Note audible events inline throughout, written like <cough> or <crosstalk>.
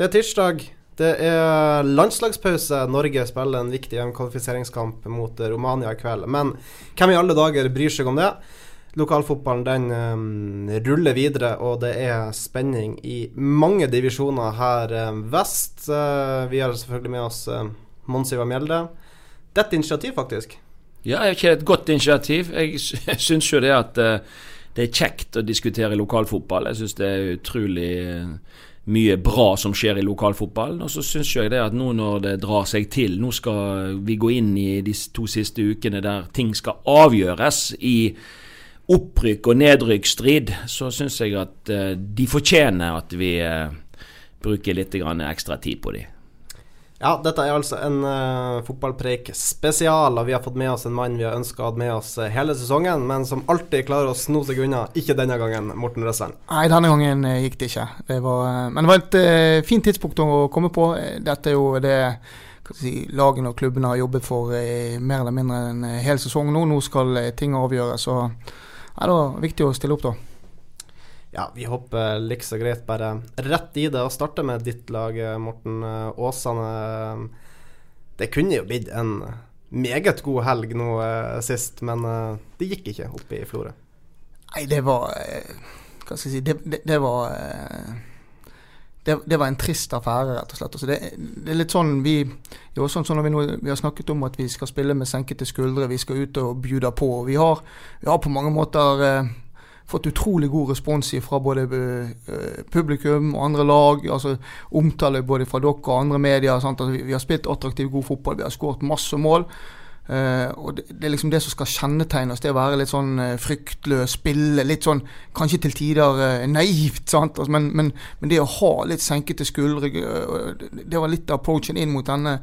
Det er tirsdag. Det er landslagspause. Norge spiller en viktig kvalifiseringskamp mot Romania i kveld. Men hvem i alle dager bryr seg om det? Lokalfotballen den um, ruller videre, og det er spenning i mange divisjoner her um, vest. Uh, vi har selvfølgelig med oss uh, Mons Ivar Mjelde. Det er initiativ, faktisk. Ja, ikke et godt initiativ? Jeg sy- <laughs> syns jo det at uh, det er kjekt å diskutere lokalfotball. Jeg syns det er utrolig eh, mye bra som skjer i lokalfotballen. Og så syns jeg det at nå når det drar seg til, nå skal vi gå inn i de to siste ukene der ting skal avgjøres i opprykk og nedrykksstrid, så syns jeg at eh, de fortjener at vi eh, bruker litt ekstra tid på dem. Ja, dette er altså en uh, fotballpreik spesial, og vi har fått med oss en mann vi har ønska å ha med oss uh, hele sesongen, men som alltid klarer å sno seg unna. Ikke denne gangen, Morten Røsland. Nei, denne gangen eh, gikk det ikke. Det var, eh, men det var et uh, fint tidspunkt å komme på. Eh, Dette er jo det si, lagene og klubbene har jobbet for eh, mer eller mindre en eh, hel sesong nå. Nå skal eh, ting avgjøres. Så ja, det var viktig å stille opp, da. Ja, vi hopper likså greit bare rett i det og starter med ditt lag, eh, Morten eh, Åsane. Det kunne jo blitt en meget god helg nå eh, sist, men eh, det gikk ikke oppe i Florø. Nei, det var eh, Hva skal jeg si Det, det, det var eh, det, det var en trist affære, rett og slett. Altså det, det er litt sånn vi jo, sånn, sånn vi, nå, vi har snakket om at vi skal spille med senkete skuldre, vi skal ut og bjuda på. Vi har, vi har på mange måter eh, fått utrolig god respons fra både eh, publikum og andre lag. altså Omtale både fra dere og andre medier. Altså, vi, har spilt attraktiv, god fotball, vi har skåret masse mål. Uh, og det, det er liksom det som skal kjennetegne oss, det å være litt sånn uh, fryktløs, spille litt sånn kanskje til tider uh, naivt, sant. Altså, men, men, men det å ha litt senkete skuldre, eh, det, det var litt av approachen inn mot denne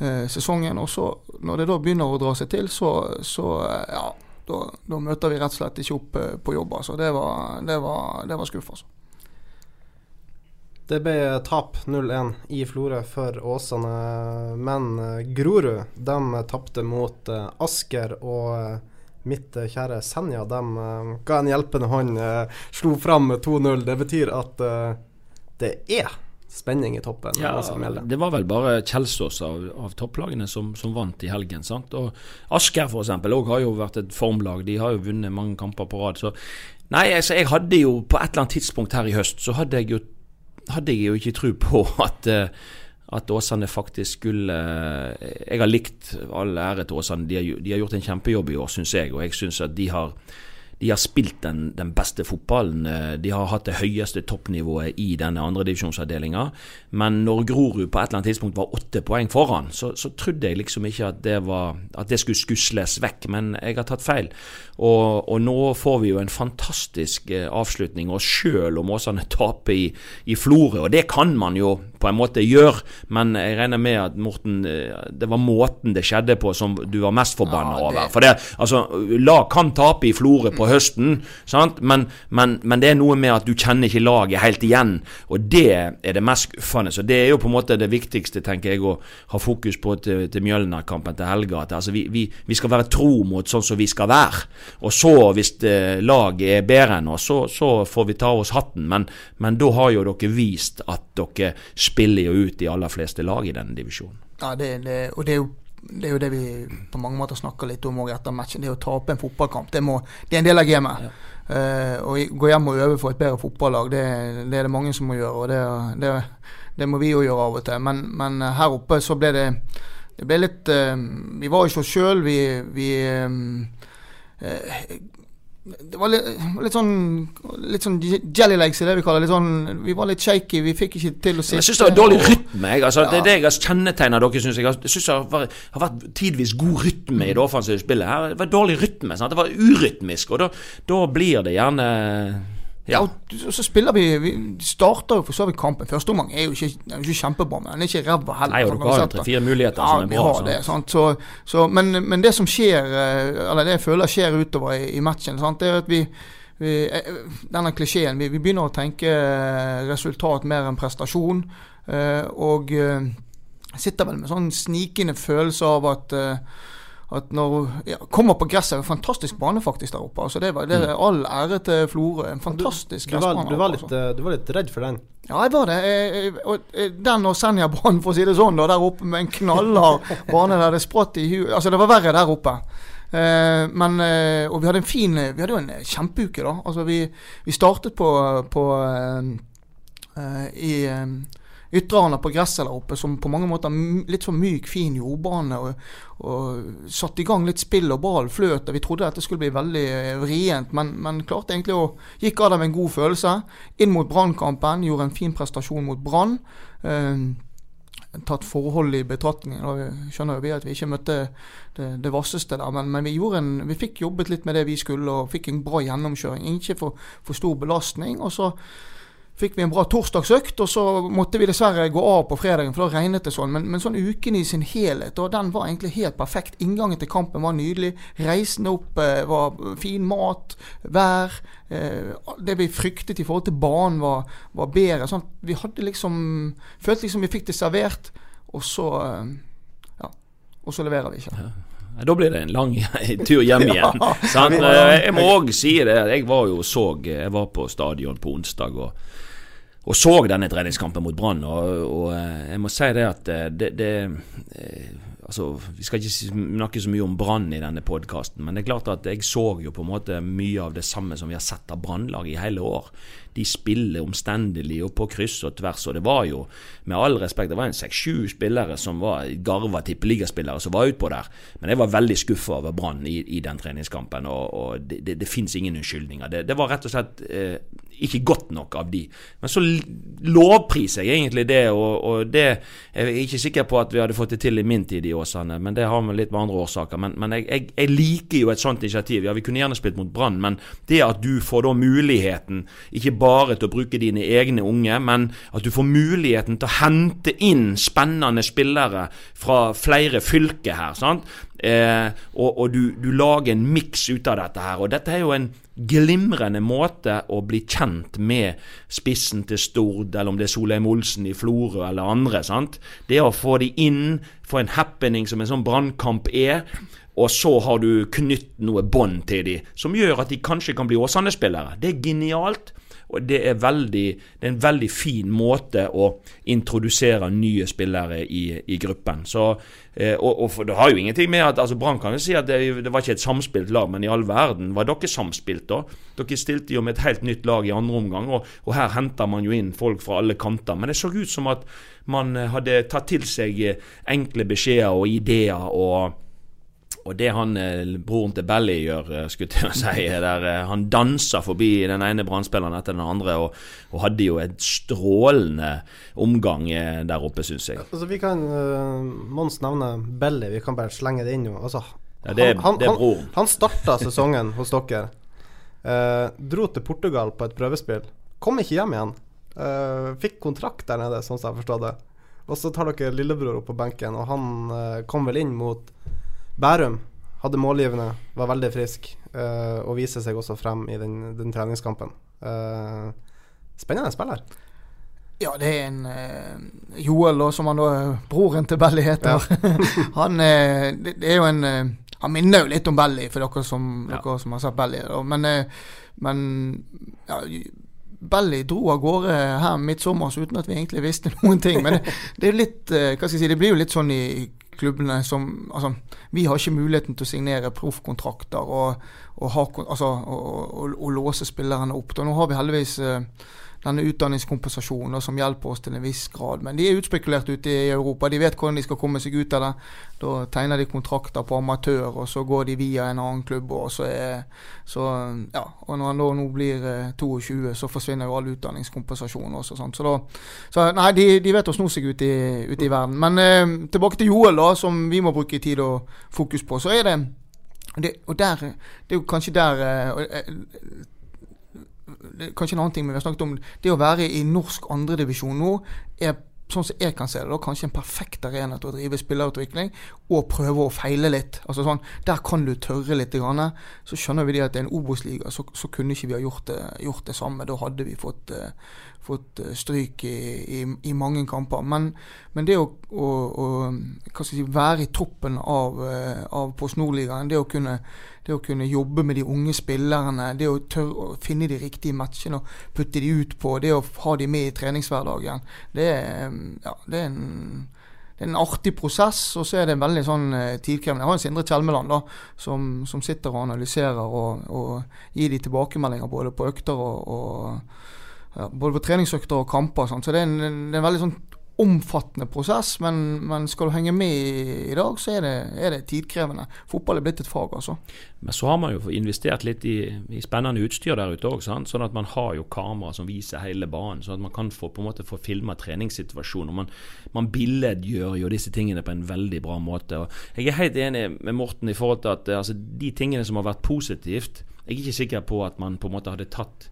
eh, sesongen. Og så, når det da begynner å dra seg til, så, så eh, ja, da, da møter vi rett og slett ikke opp eh, på jobb. Altså. Det var, var, var skuff, altså. Det ble tap 0-1 i Florø for Åsane, men eh, Grorud de tapte mot eh, Asker. Og eh, mitt eh, kjære Senja de eh, ga en hjelpende hånd, eh, slo fram 2-0. Det betyr at eh, det er spenning i toppen. Ja, det var vel bare Kjelsås av, av topplagene som, som vant i helgen. sant? Og Asker eksempel, også har jo vært et formlag. De har jo vunnet mange kamper på rad. så Nei, altså, jeg hadde jo på et eller annet tidspunkt her i høst, så hadde jeg jo, hadde jeg jo ikke tro på <laughs> at eh, at Åsane faktisk skulle eh, Jeg har likt all ære til Åsane. De har, de har gjort en kjempejobb i år, syns jeg. Og jeg syns at de har, de har spilt den, den beste fotballen. Eh, De har hatt det høyeste toppnivået i denne andredivisjonsavdelinga. Men når Grorud på et eller annet tidspunkt var åtte poeng foran, så, så trodde jeg liksom ikke at det, var, at det skulle skusles vekk. Men jeg har tatt feil. Og, og nå får vi jo en fantastisk eh, avslutning. Og selv om Åsane taper i, i Florø, og det kan man jo på en måte gjøre, men jeg regner med at Morten, eh, det var måten det skjedde på som du var mest forbanna Ja, over. For det, altså, lag kan tape i Florø på høsten, sant? Men, men, men det er noe med at du kjenner ikke laget helt igjen, og det er det mest skuffende. Så det er jo på en måte det viktigste, tenker jeg, å ha fokus på til, til Mjølner-kampen til helga. At altså, vi, vi, vi skal være tro mot sånn som vi skal være. Og så, hvis eh, laget er bedre enn oss, så, så får vi ta av oss hatten. Men, men da har jo dere vist at dere spiller jo ut de aller fleste lag i denne divisjonen. Ja, det, det, og det er, jo, det er jo det vi på mange måter snakker litt om også etter matchen. Det å tape en fotballkamp. Det, må, det er en del av gamet. Eh, å gå hjem og øve for et bedre fotballag, det, det er det mange som må gjøre. Og det, det, det må vi jo gjøre av og til. Men, men her oppe så ble det det ble litt uh, Vi var ikke oss sjøl. Vi, vi uh, eh, det var litt, litt sånn Litt sånn jelly legs, i det vi kaller det. Litt sånn, vi var litt shaky. Vi fikk ikke til å sitte. Jeg syns det var dårlig rytme. Jeg. Altså, Det er det jeg har kjennetegna dere. Synes jeg. jeg syns det har har vært tidvis god rytme i det offensive spillet. Her det var dårlig rytme. Sant? Det var urytmisk. Og da, da blir det gjerne Ja. og så spiller vi Vi starter jo for så vidt kampen. Første omgang er jo ikke, er jo ikke kjempebra, men den er ikke ræva heller. Nei, og du har tre-fire muligheter Ja, som er vi bra. har det. sant? Så, så, men, men det som skjer, eh, eller det jeg føler skjer utover i, i matchen, sant? det er at vi, vi eh, Denne klisjeen. Vi, vi begynner å tenke eh, resultat mer enn prestasjon. Og sitter vel med sånn snikende følelse av at at når ja, Kommer på gresset, en fantastisk bane faktisk der oppe. altså Det, var, det er all ære til Florø. En fantastisk Du gressbane. du, var litt, altså. eh, du var litt redd for den. Ja, jeg var det. Jeg, jeg, eh, Den og Senjabanen, for å si det sånn, da, der oppe med en knallhard <laughs> bane der det spratt i huet. Altså, det var verre der oppe. Eh, men, eh, og vi hadde en fin Vi hadde jo en kjempeuke, da. Altså, vi, vi startet på, på eh, i eh, Ytrehanda på gresset der oppe, som på mange måter litt sånn myk, fin jordbane. Og, og satte i gang litt spill og ball fløt. og Vi trodde dette skulle bli veldig eh, vrient, men, men klarte egentlig å Gikk av det med en god følelse. Inn mot Brannkampen, gjorde en fin prestasjon mot Brann. Eh, tatt forholdet i betraktning. vi skjønner jo vi at vi ikke møtte det, det vasseste der, men, men vi, en, vi fikk jobbet litt med det vi skulle og fikk en bra gjennomkjøring. Ikke for, for stor belastning. og så fikk vi en bra torsdagsøkt, og så måtte vi dessverre gå av på fredagen, for da regnet det sånn. Men, men sånn uken i sin helhet, og den var egentlig helt perfekt. Inngangen til kampen var nydelig. Reisen opp eh, var fin mat, vær. Eh, det vi fryktet i forhold til banen, var, var bedre. Sånn, vi hadde liksom Følte liksom vi fikk det servert, og så eh, Ja. Og så leverer vi ikke. Da blir det en lang <laughs> tur hjem <laughs> igjen. sant? Eh, Jeg må òg si det. Jeg var jo så Jeg var på stadion på onsdag og, og så denne treningskampen mot Brann. Og, og eh, jeg må si det at eh, det, det eh, Altså, Vi skal ikke snakke så mye om Brann i denne podkasten, men det er klart at jeg så jo på en måte mye av det samme som vi har sett av Brannlaget i hele år. De spiller omstendelig og på kryss og tvers, og det var jo, med all respekt, det var en seks-sju spillere som var garva tippeligaspillere som var utpå der. Men jeg var veldig skuffa over Brann i, i den treningskampen, og, og det, det, det fins ingen unnskyldninger. Det, det var rett og slett eh, ikke godt nok av de. Men så lovpriser jeg egentlig det, og, og det Jeg er ikke sikker på at vi hadde fått det til i min tid i Åsane, men det har vi litt med andre årsaker. Men, men jeg, jeg, jeg liker jo et sånt initiativ. Ja, vi kunne gjerne spilt mot Brann, men det at du får da muligheten, ikke bare til å bruke dine egne unge, men at du får muligheten til å hente inn spennende spillere fra flere fylker her. sant? Eh, og og du, du lager en miks ut av dette her. Og dette er jo en glimrende måte å bli kjent med spissen til Stord, eller om det er Solheim Olsen i Florø eller andre. sant? Det å få de inn, få en happening som en sånn brannkamp er. Og så har du knytt noe bånd til de, som gjør at de kanskje kan bli Åsane-spillere. Det er genialt. Og det er, veldig, det er en veldig fin måte å introdusere nye spillere i, i gruppen. Så, eh, og, og Det har jo ingenting med at altså Brann kan jo si at det, det var ikke et samspilt lag, men i all verden var dere samspilt da? Dere stilte jo med et helt nytt lag i andre omgang, og, og her henter man jo inn folk fra alle kanter. Men det så ut som at man eh, hadde tatt til seg eh, enkle beskjeder og ideer. og og det han, eh, broren til Belly gjør, eh, skulle jeg si, er der eh, han danser forbi den ene brannspilleren etter den andre, og, og hadde jo et strålende omgang der oppe, syns jeg. Altså, vi kan uh, Mons nevne Belly, vi kan bare slenge det inn nå. Altså, Ja, det, han, det er broren. Han, han starta <laughs> sesongen hos dere. Uh, dro til Portugal på et prøvespill. Kom ikke hjem igjen. Uh, fikk kontrakt der nede, sånn som jeg forstår det. Og så tar dere lillebror opp på benken, og han uh, kom vel inn mot Bærum. Hadde målgivende, var veldig frisk, uh, og viser seg også frem i den, den treningskampen. Uh, spennende spiller. Ja, det er en uh, Joel, da, som han da broren til Belly heter. <laughs> han eh, det, det er jo en Han minner jo litt om Belly, for dere som, Ja. dere som har sett Belly. da. Men, men ja, Belly dro av gårde her midtsommers uten at vi egentlig visste <laughs> noen ting. Men det, det er jo litt Hva skal jeg si, det blir jo litt sånn i klubbene som Altså, vi har ikke muligheten til å signere proffkontrakter og, og, altså, og, og låse spillerne opp. Da nå har vi heldigvis eh, denne utdanningskompensasjonen da, som hjelper oss til en viss grad. Men de er utspekulert ute i Europa. De vet hvordan de skal komme seg ut av det. Da tegner de kontrakter på amatør, og så går de via en annen klubb. Og så er, så, ja, og når han da nå blir eh, 22, så forsvinner jo all utdanningskompensasjon også. Sant? Så, da, så nei, de, de vet å sno seg ut i, ut i verden. Men eh, tilbake til Joel, da, som vi må bruke tid og fokus på. Så er det, det Og der, det er jo kanskje der eh, eh, Kanskje en annen ting, men vi har snakket om det å være i norsk andredivisjon nå er sånn som jeg kan se det, da, kanskje en perfekt arena til å drive spillerutvikling og prøve å feile litt. Altså sånn, Der kan du tørre litt. Grann. Så skjønner vi det at det er en Obos-liga, så, så, kunne ikke vi ha gjort det, gjort det samme. Da hadde vi fått, uh, fått eh, stryk i, i, i, mange kamper. Men, men det å, å, å si, være i toppen av, uh, av Post Nord-ligaen, det det å kunne jobbe med de unge spillerne, det å tørre å finne de riktige matchene og putte de ut på, det å ha de med i treningshverdagen, det ja, det er en det er en artig prosess, og så er det en veldig sånn eh, tidkrevende. Jeg har en Sindre Kjelmeland da, som, som, sitter og analyserer og, og gir de tilbakemeldinger både på økter og, og ja, både på treningsøkter og kamper. Sånn. Så det er en, det er en veldig sånn omfattende prosess, men, men, skal du henge med i, dag, så er det, er det, tidkrevende. Fotball er blitt et fag, altså. Men så har man jo investert litt i, i spennende utstyr der ute òg, sånn at man har jo kamera som viser hele banen, sånn at man kan få, på en måte få filma treningssituasjoner. Man, man billedgjør jo disse tingene på en veldig bra måte. Og jeg er helt enig med Morten i forhold til at altså, de tingene som har vært positivt, jeg er ikke sikker på at man på en måte hadde tatt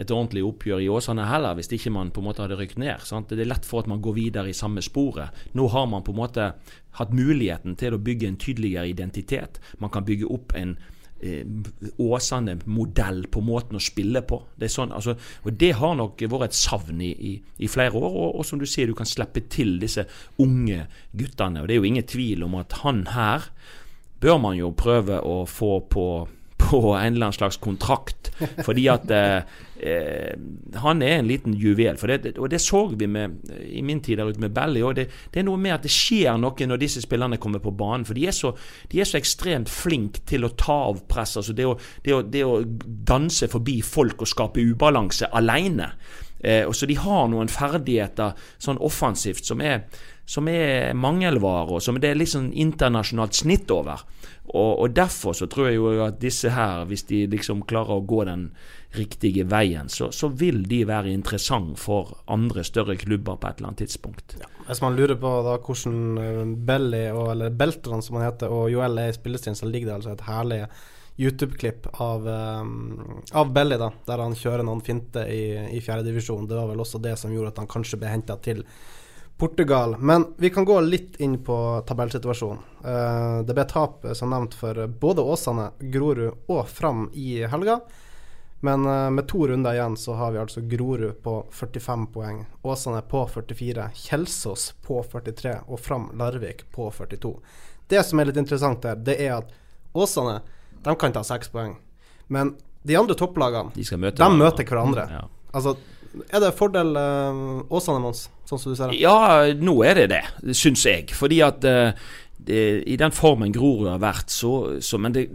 et ordentlig oppgjør i Åsane heller, hvis ikke man på en måte hadde rykt ned. Sant? Det er lett for at man går videre i samme sporet. Nå har man på en måte hatt muligheten til å bygge en tydeligere identitet. Man kan bygge opp en eh, Åsane-modell på måten å spille på. Det sånn, altså, det har nok vært et savn i, i, i flere år. Og, og, som du sier, du kan slippe til disse unge guttene. og Det er jo ingen tvil om at han her bør man jo prøve å få på på en eller annen slags kontrakt. Fordi at eh, eh, han er en liten juvel. Det, og det så vi med, i min tid der ute med Belly. òg. det, det, er noe med at det skjer noe når disse spillerne kommer på banen. For de er så, de er så ekstremt flinke til å ta av press. Altså det å, det, å, det å, danse forbi folk og skape ubalanse alene. Eh, så De har noen ferdigheter sånn offensivt som er, som er mangelvare, og som det er litt sånn internasjonalt snitt over. Og, og, Derfor så tror jeg jo at disse her, hvis de liksom klarer å gå den riktige veien, så, så vil de være interessant for andre større klubber på et eller annet tidspunkt. Ja. Hvis man lurer på da hvordan eh, Belly, og, eller Beltran som han heter, og Joel er i spillestilen, så ligger det altså et herlig YouTube-klipp av, um, av Belly, da, der han kjører noen finter i, i fjerdedivisjon. Det var vel også det som gjorde at han kanskje ble henta til Portugal. Men vi kan gå litt inn på tabellsituasjonen. Uh, det ble tap, som nevnt, for både Åsane, Grorud og Fram i helga. Men uh, med to runder igjen så har vi altså Grorud på 45 poeng, Åsane på 44, Kjelsås på 43 og Fram Larvik på 42. Det som er litt interessant her, det er at Åsane de kan ta seks poeng. Men de andre topplagene, de, møte de møter hverandre. Ja. Altså, er det fordel uh, Åsane, Mons? sånn som du ser det? Ja, nå er det det, syns jeg. Fordi at uh, det, i den formen Grorud har vært, så, så Men det,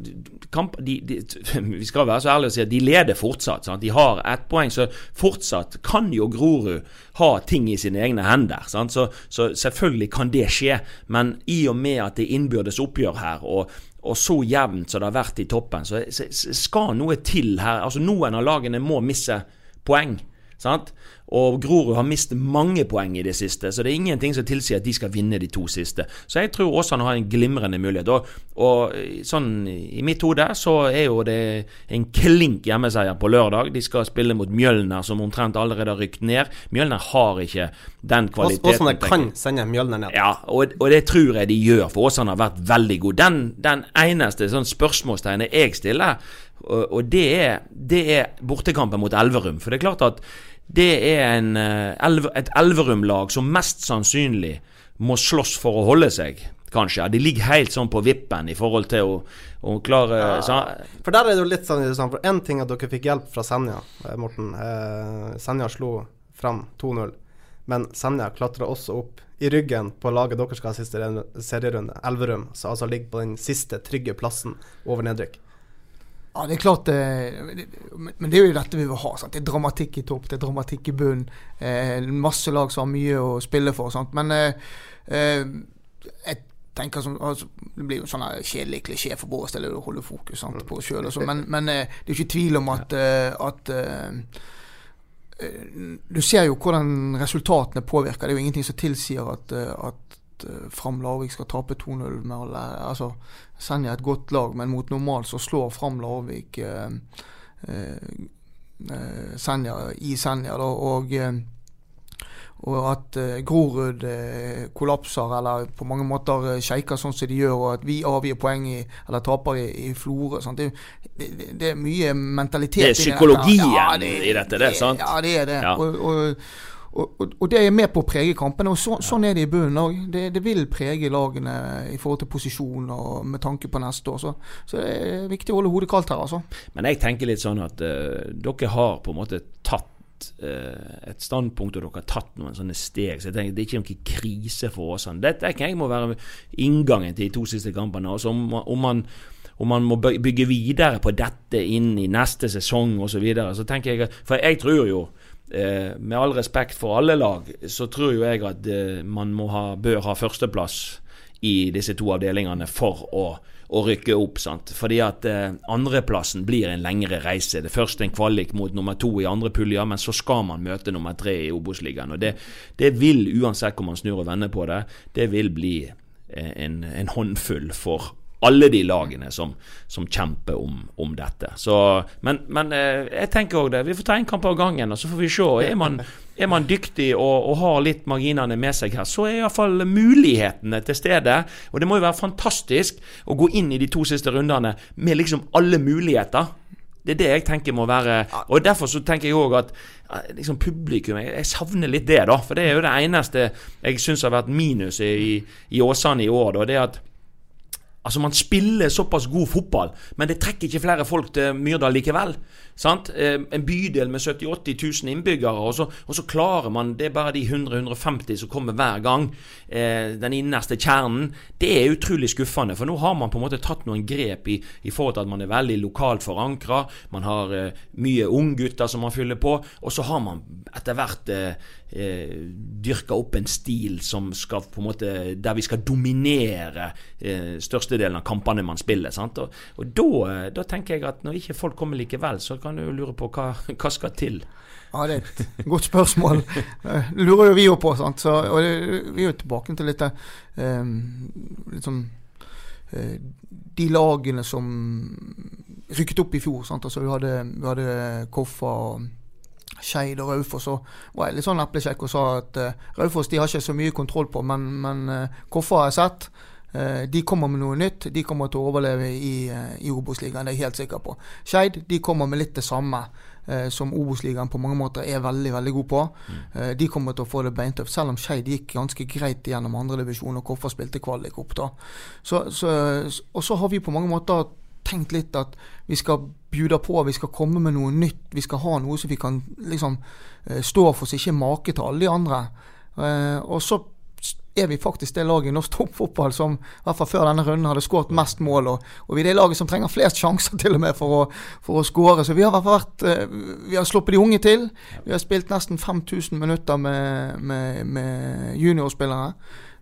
kamp, de, de, <laughs> vi skal være så ærlige og si at de leder fortsatt. Sant? De har ett poeng, så fortsatt kan jo Grorud ha ting i sine egne hender. Så, så, selvfølgelig kan det skje. Men i og med at det er innbyrdes oppgjør her, og, og så jevnt som det har vært i toppen, så, så skal noe til her. Altså Noen av lagene må misse poeng. Sant? Og Grorud har mistet mange poeng i det siste, så det er ingenting som tilsier at de skal vinne de to siste. Så jeg tror Åsane har en glimrende mulighet. Og, og sånn i mitt hode så er jo det en klink hjemmeseier på lørdag. De skal spille mot Mjølner, som omtrent allerede har rykt ned. Mjølner har ikke den kvaliteten. Åsane kan sende Mjølner ned. Ja, og, og, det tror jeg de gjør, for Åsane har vært veldig god. Den, den eneste sånn spørsmålstegnet jeg stiller, og, og det, er, det er bortekampen mot Elverum. For det er klart at det er en, eh, et Elverum-lag som mest sannsynlig må slåss for å holde seg, kanskje. De ligger helt sånn på vippen i forhold til å, å klare ja, For der er det jo litt sånn For én ting at dere fikk hjelp fra Senja, eh, Morten. Eh, Senja slo fram 2-0. Men Senja klatra også opp i ryggen på laget dere skal ha siste serierunde, Elverum, som altså ligger på den siste trygge plassen over nedrykk. Ja, det er klart det, Men det er jo dette vi vil ha. Sant? Det er dramatikk i topp, det er dramatikk i bunn. Eh, masse lag som har mye å spille for. Sant? Men eh, eh, jeg tenker som, altså, Det blir jo sånn kjedelig klisjé for vår del å holde fokus sant, på oss sjøl. Men, men eh, det er jo ikke tvil om at, eh, at eh, Du ser jo hvordan resultatene påvirker. Det er jo ingenting som tilsier at, at Fram Larvik skal tape 2-0 med alle altså, Senja er et godt lag, men mot normalt så slår Fram Larvik uh, uh, eh, Senja, i Senja. Da, og, eh, og at eh, Grorud eh, kollapser, eller på mange måter sjeiker sånn som de gjør, og at vi avgir poeng i, eller taper i, i Florø. Det, det, det, det er mye mentalitet Det er i dette. psykologien i dette, det er sant? Ja, det er det. Ja. Og, og, og, og, det er med på å prege kampene. og så, Sånn er det i bunnen òg. Det, det vil prege lagene i forhold til posisjon og med tanke på neste år. Så, så det er viktig å holde hodet kaldt her, altså. Men jeg tenker litt sånn at uh, dere har på en måte tatt eh, et standpunkt, og dere har tatt noen sånne steg. Så jeg tenker Det er ikke noen krise for Åsane. Dette tenker jeg må være inngangen til de to siste kampene. Altså om, om man om man må bygge videre på dette inn i neste sesong osv. Så, videre, så tenker jeg For jeg tror jo, eh, med all respekt for alle lag, så tror jo jeg at eh, man ha, bør ha førsteplass i disse to avdelingene for å, å rykke opp. sant? Fordi at eh, andreplassen blir en lengre reise. Det er først en kvalik mot nummer to i andre puljer, men så skal man møte nummer tre i Obos-ligaen. Det, det vil, uansett hvor man snur og vender på det, det vil bli eh, en, en håndfull for alle de lagene som, som kjemper om, om dette. Så, men, men eh, jeg tenker òg det. Vi får ta en kamp av gangen, og så får vi se. Er man, er man dyktig og, og har litt marginene med seg her, så er iallfall mulighetene til stede. Og det må jo være fantastisk å gå inn i de to siste rundene med liksom alle muligheter. Det er det jeg tenker må være Og derfor så tenker jeg òg at eh, liksom publikum jeg, jeg savner litt det, da. For det er jo det eneste jeg syns har vært minus i, i Åsane i år. Da, det at Altså Man spiller såpass god fotball, men det trekker ikke flere folk til Myrdal likevel. Sant? En bydel med 70 000-80 000 innbyggere, og så, og så klarer man Det er bare de 100-150 som kommer hver gang. Eh, den innerste kjernen. Det er utrolig skuffende, for nå har man på en måte tatt noen grep i, i forhold til at man er veldig lokalt forankra. Man har eh, mye unggutter som man fyller på, og så har man etter hvert eh, eh, dyrka opp en stil som skal på en måte der vi skal dominere eh, størstedelen av kampene man spiller. Sant? Og, og da, da tenker jeg at når ikke folk kommer likevel, så kan du jo lure på hva, hva skal til. Ja, det er et godt spørsmål. Eh, lurer jo vi jo på. sant? Så, og det, vi er jo tilbake til litt, um, litt sånn De lagene som rykket opp i fjor. sant? Altså Vi hadde, vi hadde Koffa og Skeid og Raufoss. Så var jeg litt sånn eplekjekk og sa at uh, Raufoss de har ikke så mye kontroll på, men, men uh, Koffa har jeg sett. Eh, de kommer med noe nytt. De kommer til å overleve i, uh, i Obos-ligaen, det er jeg helt sikker på. Skeid de kommer med litt det samme eh, som Obos-ligaen på mange måter er veldig veldig god på. Eh, de kommer til å få det beintøft, selv om Skeid gikk ganske greit gjennom andredivisjon og Koffa spilte kvalik opp. da. Så, så, og så har vi på mange måter tenkt litt at vi skal bjuda på, vi skal komme med noe nytt. Vi skal ha noe som vi kan liksom eh, stå for, som ikke er make til alle de andre. Eh, og så er vi faktisk det laget i norsk <laughs> toppfotball som i hvert fall før denne runden hadde skåret mest mål. Og, og vi er det laget som trenger flest sjanser til og med for å, for å skåre. Så vi har vært eh, Vi har sluppet de unge til. Vi har spilt nesten 5000 minutter med, med, med juniorspillere.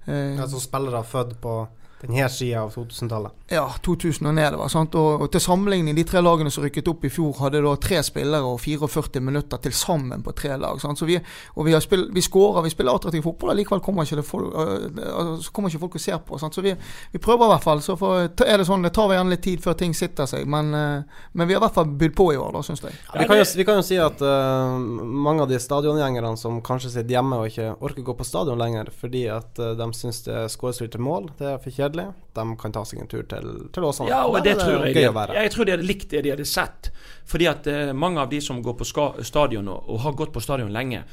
Eh, Altså spillere født på denne sida av 2000-tallet. ja, 2000 og nedover. Sant? Og, og til sammenligning, de tre lagene som rykket opp i fjor, hadde da tre spillere og 44 minutter til sammen på tre lag. Sant? Så vi, og vi, har spill, vi skårer, vi spiller attraktiv fotball, og likevel kommer ikke, det folk, øh, altså, kommer ikke folk og ser på. Sant? Så vi, vi prøver i hvert fall. Så for, er det sånn, det tar gjerne litt tid før ting sitter seg, men, øh, men vi har i hvert fall bydd på i år, da, syns jeg. vi, kan jo, vi kan jo si at uh, mange av de stadiongjengerne som kanskje sitter hjemme og ikke orker gå på stadion lenger fordi at uh, de syns det er skårestyrte mål, det er for kjedelig, de kan ta seg en tur til, til Åsane. Ja, og det er tror jeg være. jeg tror de hadde likt det de hadde sett. Fordi at eh, mange av de som går på stadion og, og har gått på stadion lenge,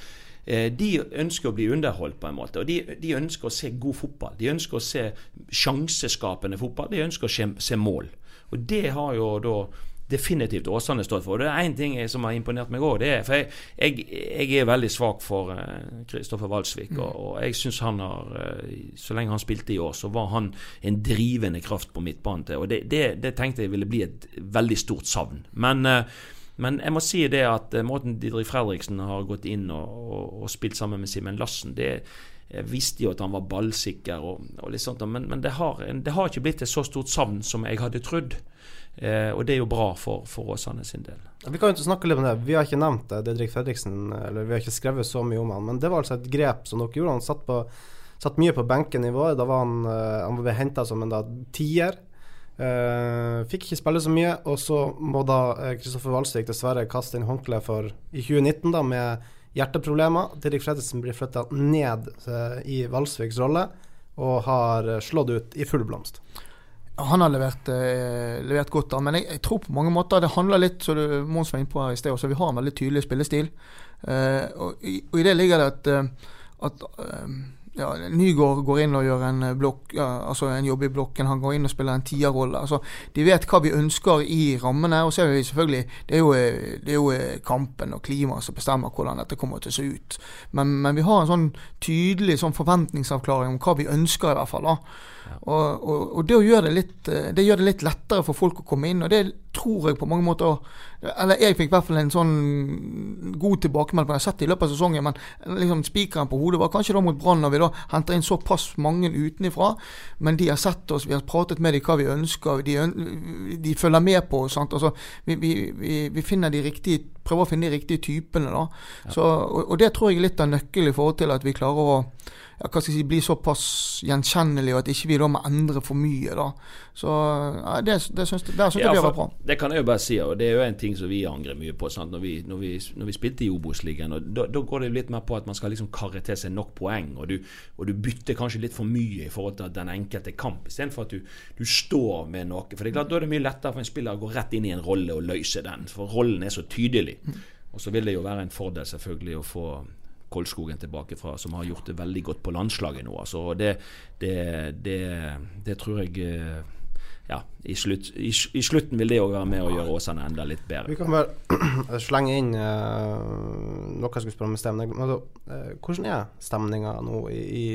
eh, de ønsker å bli underholdt på en måte. Og de, de ønsker å se god fotball. De ønsker å se sjanseskapende fotball. De ønsker å se, se mål. Og det har jo da definitivt Åsane stått for. Og det er én ting som har imponert meg òg. For jeg, jeg, jeg er veldig svak for Kristoffer Walsvik. Og, og jeg syns han har uh, Så lenge han spilte i år, så var han en drivende kraft på midtbanen. til, Og det, det, det tenkte jeg ville bli et veldig stort savn. Men uh, men jeg må si det at eh, måten Didrik Fredriksen har gått inn og, og, og spilt sammen med Simen Lassen, det jeg visste jo at han var ballsikker, og, og litt sånt, men, men det, har, det har ikke blitt et så stort savn som jeg hadde trodd. Eh, og det er jo bra for, for Åsane sin del. Vi kan jo ikke snakke litt om det. Vi har ikke nevnt det, Didrik Fredriksen, eller vi har ikke skrevet så mye om han, men det var altså et grep som dere gjorde. Han satt, på, satt mye på benken i vår. Da var han, eh, han ble henta som en da, tier. Uh, fikk ikke spille så mye, og så må da Kristoffer uh, Walsvik dessverre kaste inn håndkleet for i 2019 da med hjerteproblemer. Didrik Fredriksen blir flytta ned uh, i Walsviks rolle og har slått ut i full blomst. Han har levert, levert godt, men jeg, jeg, tror på mange måter det handler litt som Mons var inne på her i sted, også, vi har en veldig tydelig spillestil. og, i, og, i, det ligger det at, at ja, Nygaard går inn og gjør en, eh, blokk, ja, altså en jobb i blokken. Han går inn og spiller en tierrolle. Altså, de vet hva vi ønsker i rammene. Og så er vi selvfølgelig Det er jo, eh, det er jo eh, kampen og klimaet som bestemmer hvordan dette kommer til å se ut. Men, men, vi har en sånn tydelig sånn forventningsavklaring om hva vi ønsker, i hvert fall. da. Og, og, og, det, gjør det, litt, det gjør det litt lettere for folk å komme inn. Og det tror jeg på mange måter Eller jeg fikk i hvert fall en sånn god tilbakemelding på det jeg har sett i løpet av sesongen. Men liksom spikeren på hodet var kanskje da mot Brann, når vi da henter inn såpass mange utenifra. Men de har sett oss, vi har pratet med dem hva vi ønsker. De, de følger med på oss. Altså, vi, vi, vi, vi, finner de riktige prøver å finne de riktige typene. da. Så, og, og, det tror jeg er litt av nøkkelen i forhold til at vi klarer å ja, hva skal jeg si, blir såpass gjenkjennelig, og at ikke vi da må endre for mye. da. Så ja, det, det syns jeg vi har vært bra. Det kan jeg jo bare si, og det er jo en ting som vi angrer mye på. Sant? Når, vi, når, vi, når vi spilte i Obos-ligaen, da, da går det litt mer på at man skal liksom karre til seg nok poeng, og du, og du, bytter kanskje litt for mye i forhold til den enkelte kamp, istedenfor at du, du, står med noe. For det er klart, Da er det mye lettere for en spiller å gå rett inn i en rolle og løse den, for rollen er så tydelig. Mm. Og så vil det jo være en fordel selvfølgelig å få Kolskogen tilbake fra, som har gjort det veldig godt på landslaget nå. Altså, det, det, det, det, tror jeg eh, ja, i, slutt, i, i slutten vil det òg være med å gjøre Åsane enda litt bedre. Vi kan bare <clears throat> slenge inn uh, noe jeg skulle spørre om stemning. Altså, uh, hvordan er stemninga nå i,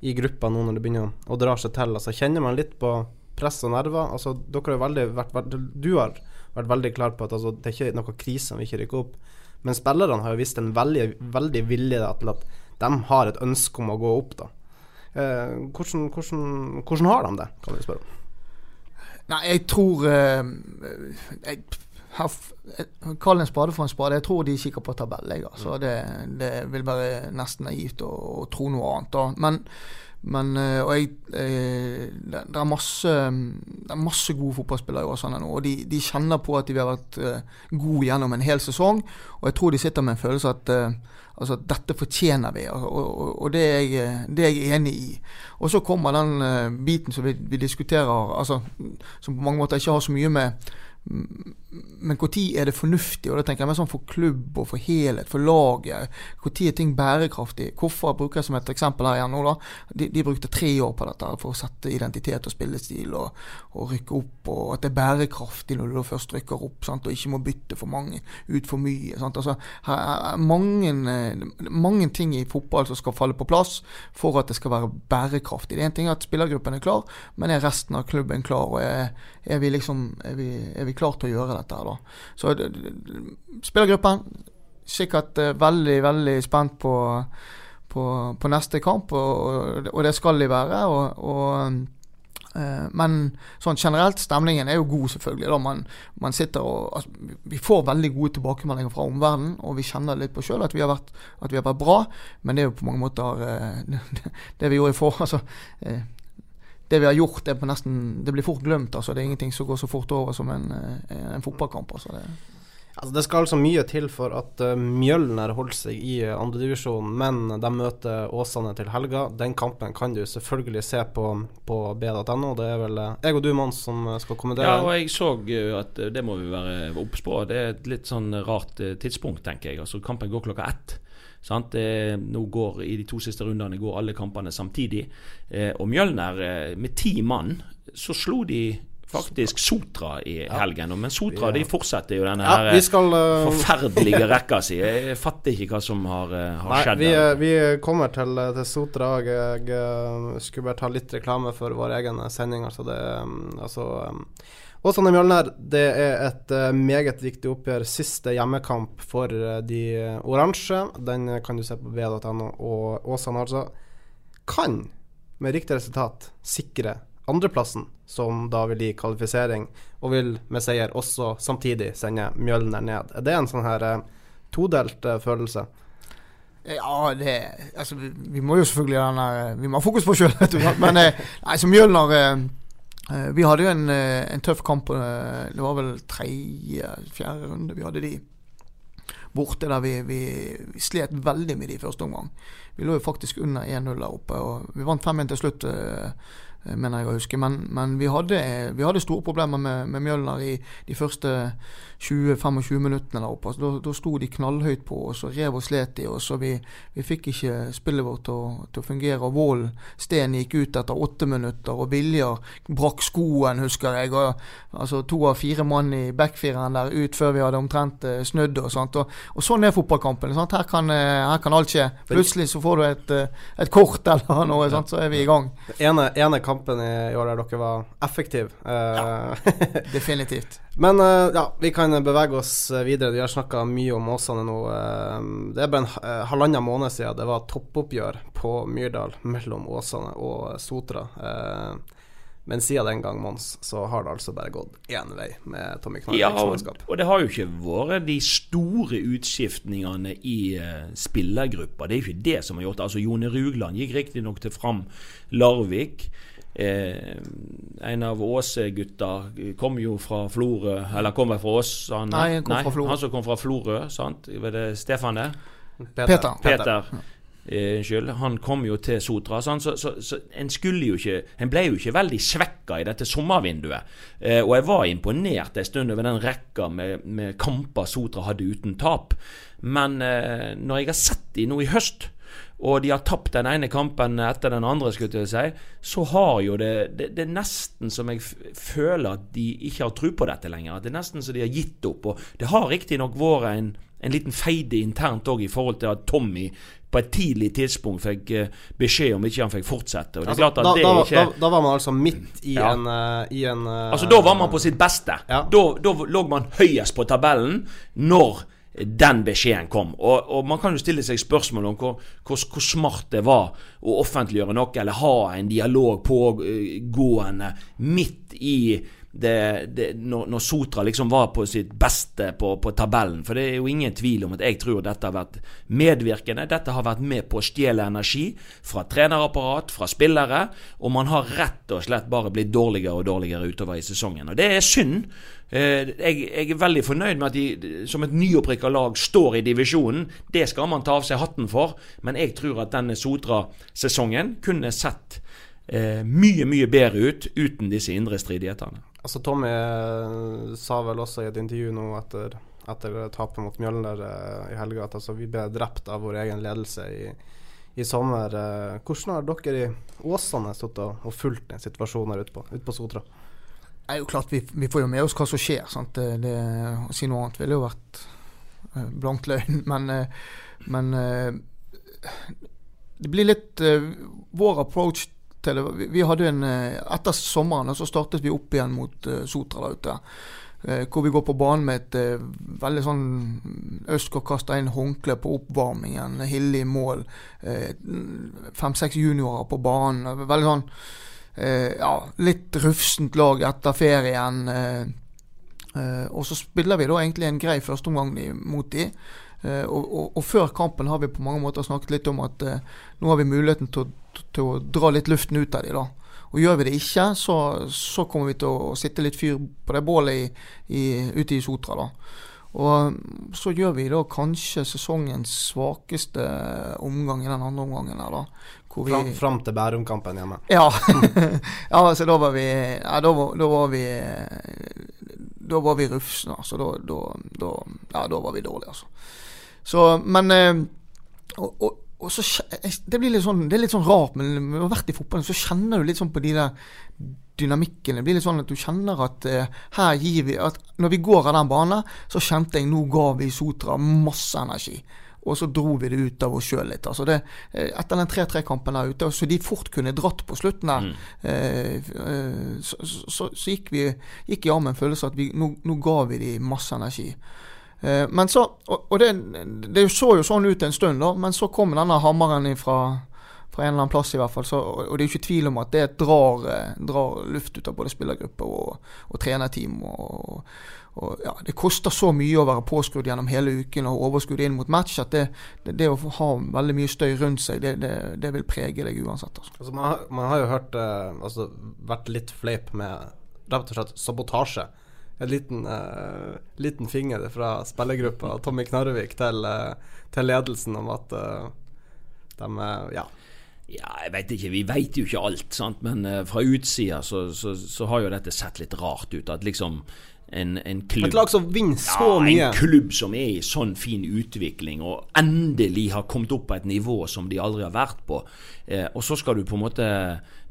i, gruppa nå når det begynner å dra seg til? Altså, kjenner man litt på press og nerver? Altså, dere har veldig vært, du har vært veldig klar på at altså, det er ikke noe krise om vi ikke rykker opp. Men spillerne har jo vist en veldig, veldig vilje til at de har et ønske om å gå opp. da. Eh, hvordan, hvordan, hvordan, har de det, kan vi spørre om? Nei, jeg tror eh, jeg, Kall en spade for en spade. Jeg tror de kikker på tabell. Altså. Mm. Det, det, vil være nesten naivt å, å tro noe annet. Da. Men men, eh, og jeg, eh, det, er masse, det er masse gode fotballspillere i Åsane nå. Og de, de, kjenner på at de har vært eh, gode gjennom en hel sesong. Og jeg tror de sitter med en følelse at altså, dette fortjener vi. Og, og, og det, er jeg, det, er jeg, enig i. Og så kommer den biten som vi, vi diskuterer, altså, som på mange måter ikke har så mye med men når er det fornuftig? Og det tenker jeg mer sånn For klubb og for helhet, for laget. Når er ting bærekraftig? Hvorfor bruker jeg som et eksempel her igjen nå, da? De, de, brukte tre år på dette for å sette identitet og spillestil og, og, rykke opp. Og at det er bærekraftig når du da først rykker opp, sant? og ikke må bytte for mange ut for mye. Sant? Altså, her er mange, mange ting i fotball som skal falle på plass for at det skal være bærekraftig. Det er en ting at spillergruppen er klar, men er resten av klubben klar? og er, er vi liksom er vi, er vi klar til å gjøre dette. da. Så spillergruppen sikkert uh, veldig, veldig spent på, på, på neste kamp, og, og, det skal de være. og, og uh, men sånn generelt, stemningen er jo god, selvfølgelig. da man, man sitter og, altså, Vi får veldig gode tilbakemeldinger fra omverdenen, og vi kjenner litt på sjøl at, vi at vi har vært bra. Men det er jo på mange måter det, <laughs> det vi gjorde i for, altså, det vi har gjort, det, nesten, det blir fort glemt. Altså. Det er ingenting som går så fort over som en, eh, en fotballkamp. Altså. Det. Altså, det skal altså mye til for at uh, Mjølner holder seg i uh, andredivisjon, men de møter Åsane til helga. Den kampen kan du selvfølgelig se på, på b.no. Det er vel jeg og du, Mons, som skal kommentere. Ja, og jeg så at det må vi være obs på. Det er et litt sånn rart tidspunkt, tenker jeg. Altså, kampen går klokka ett. Det, nå går I de to siste rundene går alle kampene samtidig. Eh, og Mjølner, eh, med ti mann, så slo de faktisk Sotra i helgen. Men Sotra de fortsetter jo denne ja, skal, uh, forferdelige <laughs> rekka si. Jeg fatter ikke hva som har, har nei, skjedd. Vi, vi, kommer til, til Sotra. Jeg, jeg, skulle bare ta litt reklame for vår egen sending. Altså det, altså, Åsane Mjølner, det er et uh, meget viktig oppgjør. Siste hjemmekamp for uh, de oransje. Den kan du se på v.no. Og Åsane altså kan, med riktig resultat, sikre andreplassen, som da vil gi kvalifisering, og vil med seier også samtidig sende Mjølner ned. Er det en sånn her todelt følelse? Ja, det Altså, vi, vi må jo selvfølgelig Vi må ha fokus på sjøl, men nei, så Mjølner Eh, vi hadde jo en, eh, en tøff kamp. eh, Det var vel tredje, fjerde runde vi hadde de borte, der vi, vi, vi slet veldig med de første omgang. Vi lå jo faktisk under 1-0 der oppe, og vi vant 5-1 til slutt. Eh, eh, mener jeg å huske. Men, men vi, hadde, vi hadde store problemer med, med Mjølner i de første 20-25 minuttene der oppe. Altså, da, da sto de knallhøyt på oss og rev og slet i oss. Vi, vi fikk ikke spillet vårt til, til å fungere. og Vålen Steen gikk ut etter åtte minutter, og Viljar brakk skoen, husker jeg. og altså To av fire mann i backfireren der ut før vi hadde omtrent eh, snudd. Og sånt, og, og sånn er fotballkampen. Her, kan, eh, her kan alt skje. Plutselig så får du et, eh, et kort eller noe, sant? så er vi i gang. Ene, ene kampen i i år der dere var effektive. ja, <laughs> Definitivt. Men eh, ja, vi kan bevege oss videre. Vi har snakka mye om Åsane nå. Eh, det er bare en ha- eh, halvannen måned siden det var toppoppgjør på Myrdal mellom Åsane og Sotra. Eh, men siden den gang, Mons, så har det altså bare gått én vei med Tommy Ja, og, og det har jo ikke vært de store utskiftningene i uh, spillergruppa. Det er jo ikke det som har gjort det. Altså, Jone Rugland gikk riktignok til Fram Larvik. Eh, en av Åse-gutta kom jo fra Florø, eller kommer fra. Nei, han kom fra Florø. Han som kom fra Florø, sant? Var det Stefan der? Peter. Peter. Eh, Unnskyld. Han kom jo til Sotra. sant? Så, så, så en skulle jo ikke En ble jo ikke veldig svekka i dette sommervinduet. Eh, og jeg var imponert en stund over den rekka med, med kamper Sotra hadde uten tap. Men eh, når jeg har sett de nå i høst, og de har tapt den ene kampen etter den andre, skulle jeg si, så har jo det, det Det er nesten som jeg føler at de ikke har tro på dette lenger. At det er nesten så de har gitt opp. Og det har riktignok vært en, en liten feide internt òg i forhold til at Tommy på et tidlig tidspunkt fikk eh, beskjed om ikke han fikk fortsette. Altså, da, det da, er da, ikke da var man altså midt i Ja. en, eh, i en eh, Altså Da var man på sitt beste. Ja. Da lå man høyest på tabellen når den beskjeden kom. Og, og Man kan jo stille seg spørsmål om hvor, hvor, hvor smart det var å offentliggjøre noe, eller ha en dialog pågående midt i det, det, når, når Sotra liksom var på sitt beste på, på tabellen. For det er jo ingen tvil om at jeg tror dette har vært medvirkende. Dette har vært med på å stjele energi fra trenerapparat, fra spillere. Og man har rett og slett bare blitt dårligere og dårligere utover i sesongen. Og det er synd. Eh, Jeg, jeg er veldig fornøyd med at de som et nyopprykka lag står i divisjonen. Det skal man ta av seg hatten for. Men jeg tror at denne Sotra-sesongen kunne sett eh, mye, mye bedre ut uten disse indre stridighetene. Altså Tommy eh, sa vel også i et intervju nå etter, etter tapet mot Mjølner eh, i helga at altså, vi ble drept av vår egen ledelse i, i sommer. Eh, hvordan har dere i Åsane stått og, fulgt den situasjonen her ute på, ut på Sotra? Det er jo klart vi, vi får jo med oss hva som skjer. Sant? Det, å si noe annet ville jo vært blankt løgn. <laughs> Men, men det blir litt vår approach til. Vi, hadde en, eh, Etter sommeren så startet vi opp igjen mot eh, Sotra der ute. Eh, hvor vi går på banen med et veldig sånn Østgård kaster inn håndkle på oppvarmingen. Hille i mål. Fem-seks juniorer på banen. Veldig sånn ja, litt rufsent lag etter ferien. Og så spiller vi da egentlig en grei førsteomgang mot de. Eh, og, og, og før kampen har vi på mange måter snakket litt om at eh, nå har vi muligheten til til å dra litt luften ut av dem. da. Og gjør vi det ikke, så, så kommer vi til å sitte litt fyr på det bålet i, i, ute i Sotra. da. Og så gjør vi da kanskje sesongens svakeste omgang i den andre omgangen her, da. Hvor vi, Fram, fram til Bærum-kampen hjemme. ja. <laughs> ja, altså da var vi ja, da, var, da var vi Da var vi rufsne, altså. Da, da, da, ja, da var vi dårlige, altså. Så, men eh, og, og, og så, det, blir litt sånn, det er litt sånn rart, men når du har vært i fotballen, så kjenner du litt sånn på de der dynamikken. Det blir litt sånn at du kjenner at eh, her gir vi at Når vi går av den banen, så kjente jeg nå ga vi Sotra masse energi. Og så dro vi det ut av oss sjøl litt. Altså det, eh, etter den 3-3-kampen der ute, så de fort kunne dratt på slutten der, mm. eh, så, så, så, så gikk vi gikk i armen en følelse av at vi, nå, nå ga vi de masse energi. Eh, men så, og, det, det så jo sånn ut en stund, da, men så kom denne hammeren fra, fra en eller annen plass, i hvert fall. Så, og det er jo ikke tvil om at det drar, eh, drar luft ut av både spillergruppe og, og trenerteam. Og, og, ja, det koster så mye å være påskrudd gjennom hele uken og overskudd inn mot match at det, det, det å ha veldig mye støy rundt seg, det, det vil prege deg uansett. Altså. Altså, man, har, man, har, jo hørt eh, altså, vært litt fleip med rett og slett sabotasje. En liten, uh, liten finger fra spillergruppa Tommy Knarvik til, uh, til, ledelsen om at uh, de Ja. Ja, jeg vet ikke, Vi vet jo ikke alt, sant? men fra utsida så, så, så, har jo dette sett litt rart ut. At liksom en, en klubb Et lag som vinner så ja, mye. En klubb som er i sånn fin utvikling, og endelig har kommet opp på et nivå som de aldri har vært på. Eh, og så skal du på en måte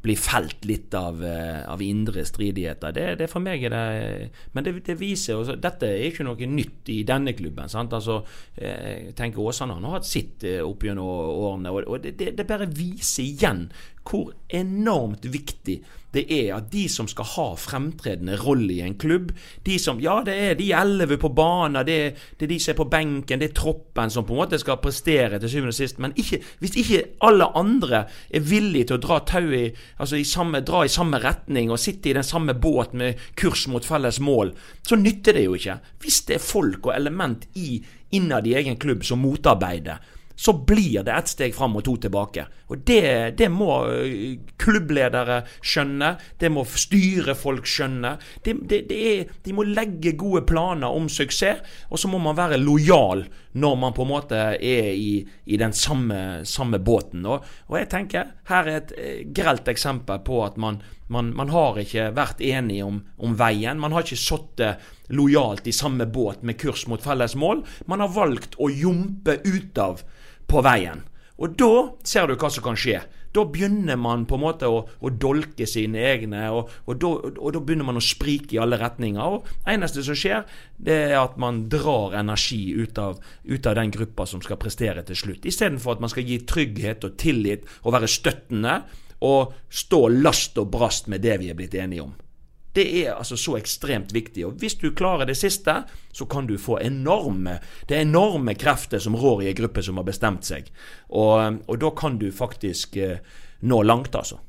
bli felt litt av, eh, av indre stridigheter. Det, det, for meg er det Men det, det viser også, Dette er ikke noe nytt i denne klubben. sant? Altså, eh, jeg tenker Åsane har hatt sitt eh, opp gjennom årene, og, og det, det bare viser igjen hvor enormt viktig det er at de som skal ha fremtredende rolle i en klubb de som, Ja, det er de elleve på banen, det, det, er de som er på benken, det er troppen som på en måte skal prestere til syvende og sist. Men ikke, hvis ikke alle andre er villige til å dra tauet i, altså i samme, dra i samme retning og sitte i den samme båt med kurs mot felles mål, så nytter det jo ikke. Hvis det er folk og element i innad i egen klubb som motarbeider, så blir det ett steg fram og to tilbake. Og det, det, må øh, klubbledere skjønne, det må styrefolk skjønne. Det, det, er, de må legge gode planer om suksess, og så må man være lojal når man på en måte er i, i den samme, samme båten. Og, og, jeg tenker her er et øh, grelt eksempel på at man, man, man har ikke vært enig om, om, veien. Man har ikke sittet lojalt i samme båt med kurs mot felles mål. Man har valgt å jumpe ut av på veien. Og da ser du hva som kan skje. Da begynner man på en måte å, å dolke sine egne, og, og, da, og, da, begynner man å sprike i alle retninger. Og det eneste som skjer, det er at man drar energi ut av, ut av den gruppa som skal prestere til slutt. Istedenfor at man skal gi trygghet og tillit og være støttende, og stå last og brast med det vi er blitt enige om. Det er altså så ekstremt viktig. Og hvis du klarer det siste, så kan du få enorme Det er enorme krefter som rår i en gruppe som har bestemt seg. Og, og da kan du faktisk eh, nå langt, altså.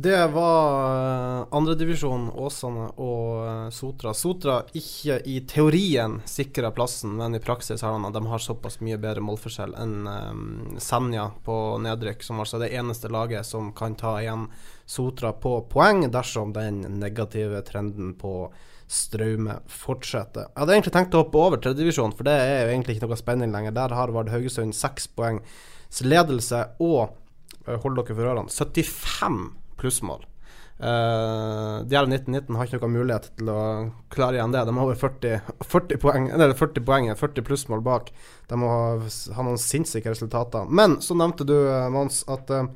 Det var eh, andredivisjon, Åsane og eh, Sotra. Sotra ikke i teorien sikra plassen, men i praksis har de, har såpass mye bedre målforskjell enn um, Senja på nedrykk, som altså er det eneste laget som kan ta igjen Sotra på poeng dersom den negative trenden på Straume fortsetter. Jeg hadde egentlig tenkt å hoppe over tredjedivisjon, for det er jo egentlig ikke noe spenning lenger. Der har Vard Haugesund seks poengs ledelse og, eh, hold dere for ørene, 75 plussmål. Uh, de her 1919 har ikke noen mulighet til å klare igjen det. De har over 40, 40 poeng, eller 40 poeng, 40 plussmål bak. De må ha, ha noen sinnssyke resultater. Men så nevnte du, eh, Mons, at uh,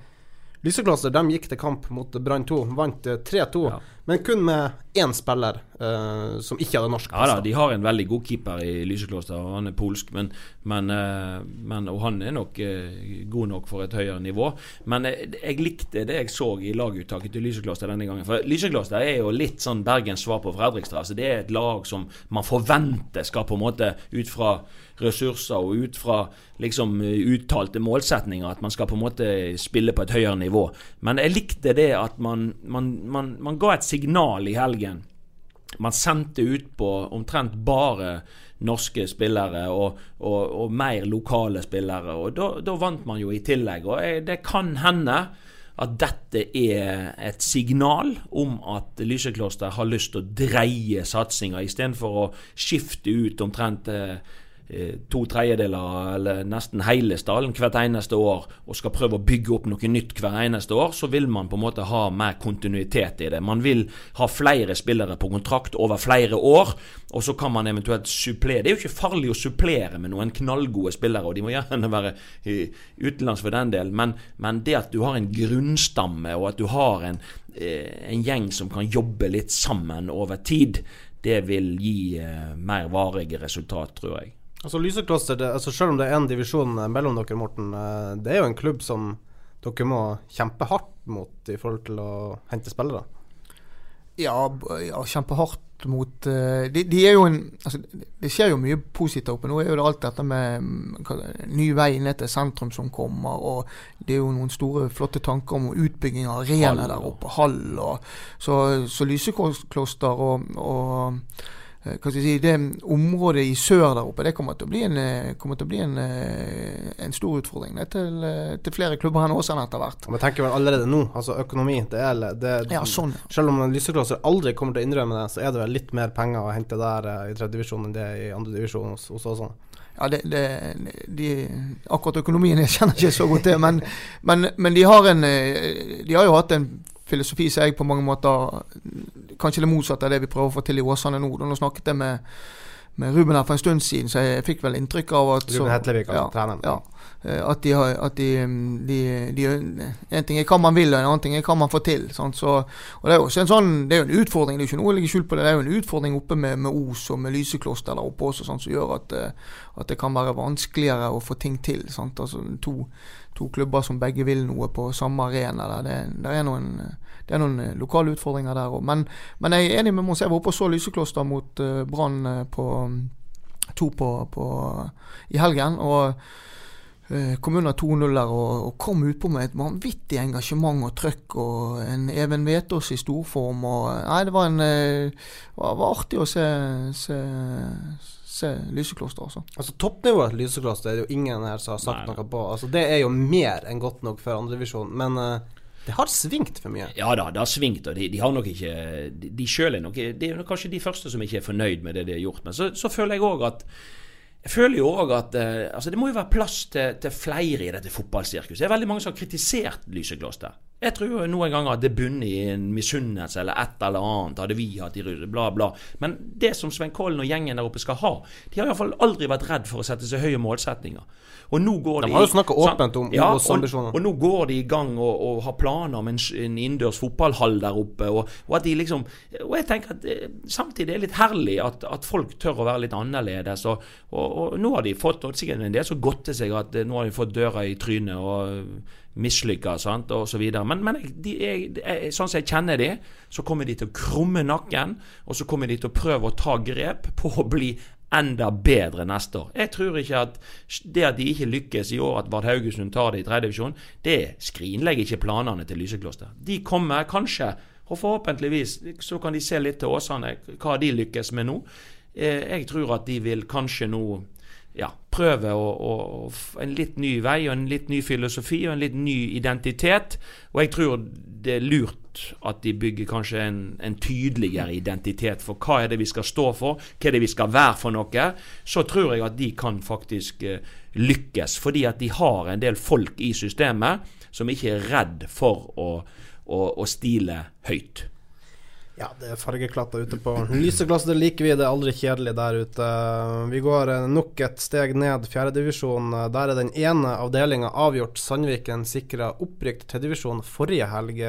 Lyseklosser de gikk til kamp mot Brann 2, vant 3-2. Ja. Men kun med én spiller uh, som ikke hadde norsk. Ja da, de har en veldig god keeper i Lysekloster, og han er polsk. Men, men, uh, men, og han er nok uh, god nok for et høyere nivå. Men jeg likte det jeg så i laguttaket til Lysekloster denne gangen. For Lysekloster er jo litt sånn Bergens svar på Fredrikstad. Altså, det er et lag som man forventer skal på en måte ut fra ressurser og ut fra liksom uttalte målsetninger at man skal på en måte spille på et høyere nivå. Men jeg likte det at man, man, man, man ga et signal i helgen. Man sendte ut på omtrent bare norske spillere og, og, og mer lokale spillere. Og da, da, vant man jo i tillegg. Og det kan hende at dette er et signal om at Lysekloster har lyst til å dreie satsinga, istedenfor å skifte ut omtrent eh, to tredjedeler eller nesten hele stallen hvert eneste år og skal prøve å bygge opp noe nytt hver eneste år, så vil man på en måte ha mer kontinuitet i det. Man vil ha flere spillere på kontrakt over flere år, og så kan man eventuelt supplere. Det er jo ikke farlig å supplere med noen knallgode spillere, og de må gjerne være utenlands for den del, men, men det at du har en grunnstamme, og at du har en, eh, en gjeng som kan jobbe litt sammen over tid, det vil gi eh, mer varige resultat, tror jeg. Altså Lysekloster, det, altså selv om det er én divisjon eh, mellom dere, Morten, eh, det er jo en klubb som dere må kjempe hardt mot i forhold til å hente spillere? Ja, ja kjempe hardt mot eh, de, de, er jo en altså, Det skjer jo mye positivt oppe. Nå er jo det alt dette med mm, ny vei ned til sentrum som kommer, og det er jo noen store, flotte tanker om utbygging av arenaer der oppe. Hall og Så, så Lysekloster og, og Eh, si, det området i sør der oppe det kommer til å bli en, eh, å bli en, eh, en stor utfordring det, til, til, flere klubber enn Åsane etter hvert. Vi tenker vel allerede nå, altså økonomi det er, det, ja, sånn. Selv om Lyseklosser aldri kommer til å innrømme det, så er det vel litt mer penger å hente der i tredje divisjon enn det er i andre divisjon hos, hos Åsane. Ja, det, det, de, akkurat økonomien jeg kjenner ikke så godt til, men, men, men de, har en, de har jo hatt en filosofi som jeg på mange måter Kanskje det motsatte av det vi prøver å få til i Åsane nå. Nå snakket jeg med, med Ruben her for en stund siden, så jeg fikk vel inntrykk av at Ruben Hetlevik, ja, treneren. Ja, eh, at de har at de, de, de, En ting er hva man vil, og en annen ting er hva man får til. Så, og Det er jo en sånn, det er jo en utfordring, det er jo ikke noe å legge skjul på det. Det er jo en utfordring oppe med, med Os og med Lysekloster der oppe også, sånn, som gjør at, eh, at, det kan være vanskeligere å få ting til. Sant? Altså to to klubber som begge vil noe på samme arena. Der. Det, det, er noen, det, er noen, eh, lokale utfordringer der òg. Men, men, jeg er enig med Mons. Jeg var oppe og så Lysekloster mot uh, Brann eh, på to på, på, i helgen. og kom under 2-0 der og, og kom utpå med et vanvittig engasjement og trøkk. Og en Even Vetås i storform. Og, nei, det var, en, var, var artig å se, se se Lysekloster, altså. Altså Toppnivået til Lysekloster er det jo ingen her som har sagt Nei. noe på. Altså Det er jo mer enn godt nok for andredivisjon, men uh, det har svingt for mye. Ja da, det har svingt, og de, de har nok ikke De, de sjøl er nok Det er kanskje de første som ikke er fornøyd med det de har gjort. Men så, så føler jeg òg at jeg føler jo òg at uh, altså det må jo være plass til, til flere i dette fotballsirkuset. Det er veldig mange som har kritisert Lysekloster. Jeg tror noen ganger at det bunner i en misunnelse eller et eller annet. Hadde vi hatt i bla, bla. Men det som Svein Kollen og gjengen der oppe skal ha De har iallfall aldri vært redd for å sette seg høye målsetninger. Og nå går de, de har jo snakka åpent om ja, og, og, nå går de i gang og, og har planer om en, en innendørs fotballhall der oppe. Og, og, at de liksom Og jeg tenker at eh, samtidig er det litt herlig at, at, folk tør å være litt annerledes. Og, nå har de fått og sikkert en del som godter seg at eh, nå har de fått døra i trynet. og mislykka osv. Men, men de, jeg, jeg, sånn som jeg kjenner de, så kommer de til å krumme nakken, og så kommer de til å prøve å ta grep på å bli enda bedre neste år. Jeg tror ikke at det at de ikke lykkes i år, at Vard Haugesund tar det i tredje divisjon, det skrinlegger ikke planene til Lysekloster. De kommer kanskje, og forhåpentligvis, så kan de se litt til Åsane hva de lykkes med nå. Eh, jeg tror at de vil kanskje nå ja, prøve å, å, en litt ny vei og en litt ny filosofi og en litt ny identitet. Og jeg tror det er lurt at de bygger kanskje en, en, tydeligere identitet for hva er det vi skal stå for, hva er det vi skal være for noe. Så tror jeg at de kan faktisk uh, lykkes, fordi at de har en del folk i systemet som ikke er redd for å, å, å stile høyt. Ja, det er fargeklatter ute på lyseklasse. Det liker vi. Det er aldri kjedelig der ute. Vi går eh, nok et steg ned, fjerdedivisjon. Der er den ene avdelinga avgjort. Sandviken sikra opprykk til divisjon forrige helg.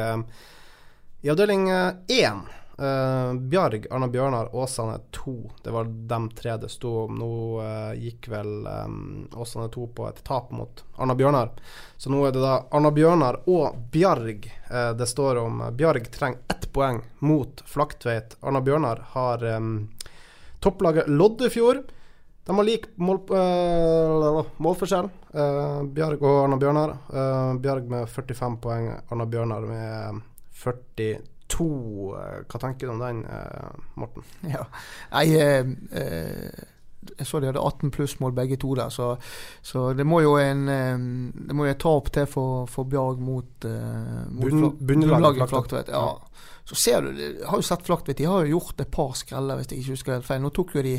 I avdeling én Uh, Bjarg, Arna Bjørnar, Åsane 2. Det var dem tre det sto om. Nå uh, gikk vel um, Åsane 2 på et tap mot Arna Bjørnar. Så nå er det da Arna Bjørnar og Bjarg uh, det står om. Bjarg trenger ett poeng mot Flaktveit. Arna Bjørnar har um, topplaget Loddefjord. De har lik mål, målforskjell, Bjarg og Arna Bjørnar. Bjarg med 45 poeng, Arna Bjørnar med 42 to eh, Hva tenker du om den, eh, Morten? Ja, jeg, eh, jeg så de hadde 18 pluss-mål begge to der, så, så, det må jo en Det må jo et tap til for, for Bjarg mot, uh, mot Bunnlaget Flaktveit. Ja. Så ser du, har jo sett Flaktveit, de har jo gjort et par skreller, hvis jeg ikke husker helt feil. Nå tok jo de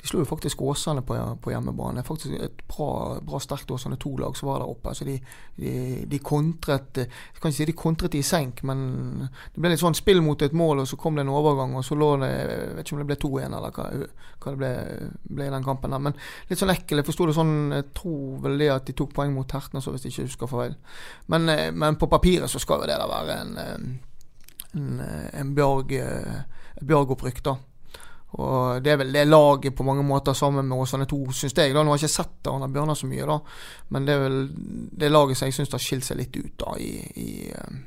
de slo jo faktisk Åsane på, på hjemmebane. Faktisk et bra, bra sterkt Åsane 2-lag som var der oppe. Så de, de, de kontret Jeg kan ikke si de kontret i senk, men det ble litt sånn spill mot et mål, og så kom det en overgang, og så lå det Jeg vet ikke om det ble 2-1 eller hva, hva, det ble, ble i den kampen der. Men litt sånn ekkel. Jeg forsto det sånn Jeg tror vel det at de tok poeng mot Tertnes, hvis jeg ikke husker feil. Men, eh, men, på papiret så skal jo det da være en, eh, en, eh, en bjørg, bjørgopprykk, da. Og Det er vel det laget på mange måter sammen med Åsane 2, syns jeg. da Nå har jeg ikke sett Arne Bjørnar så mye, da men det er vel det laget som jeg syns har skilt seg litt ut da i, i uh...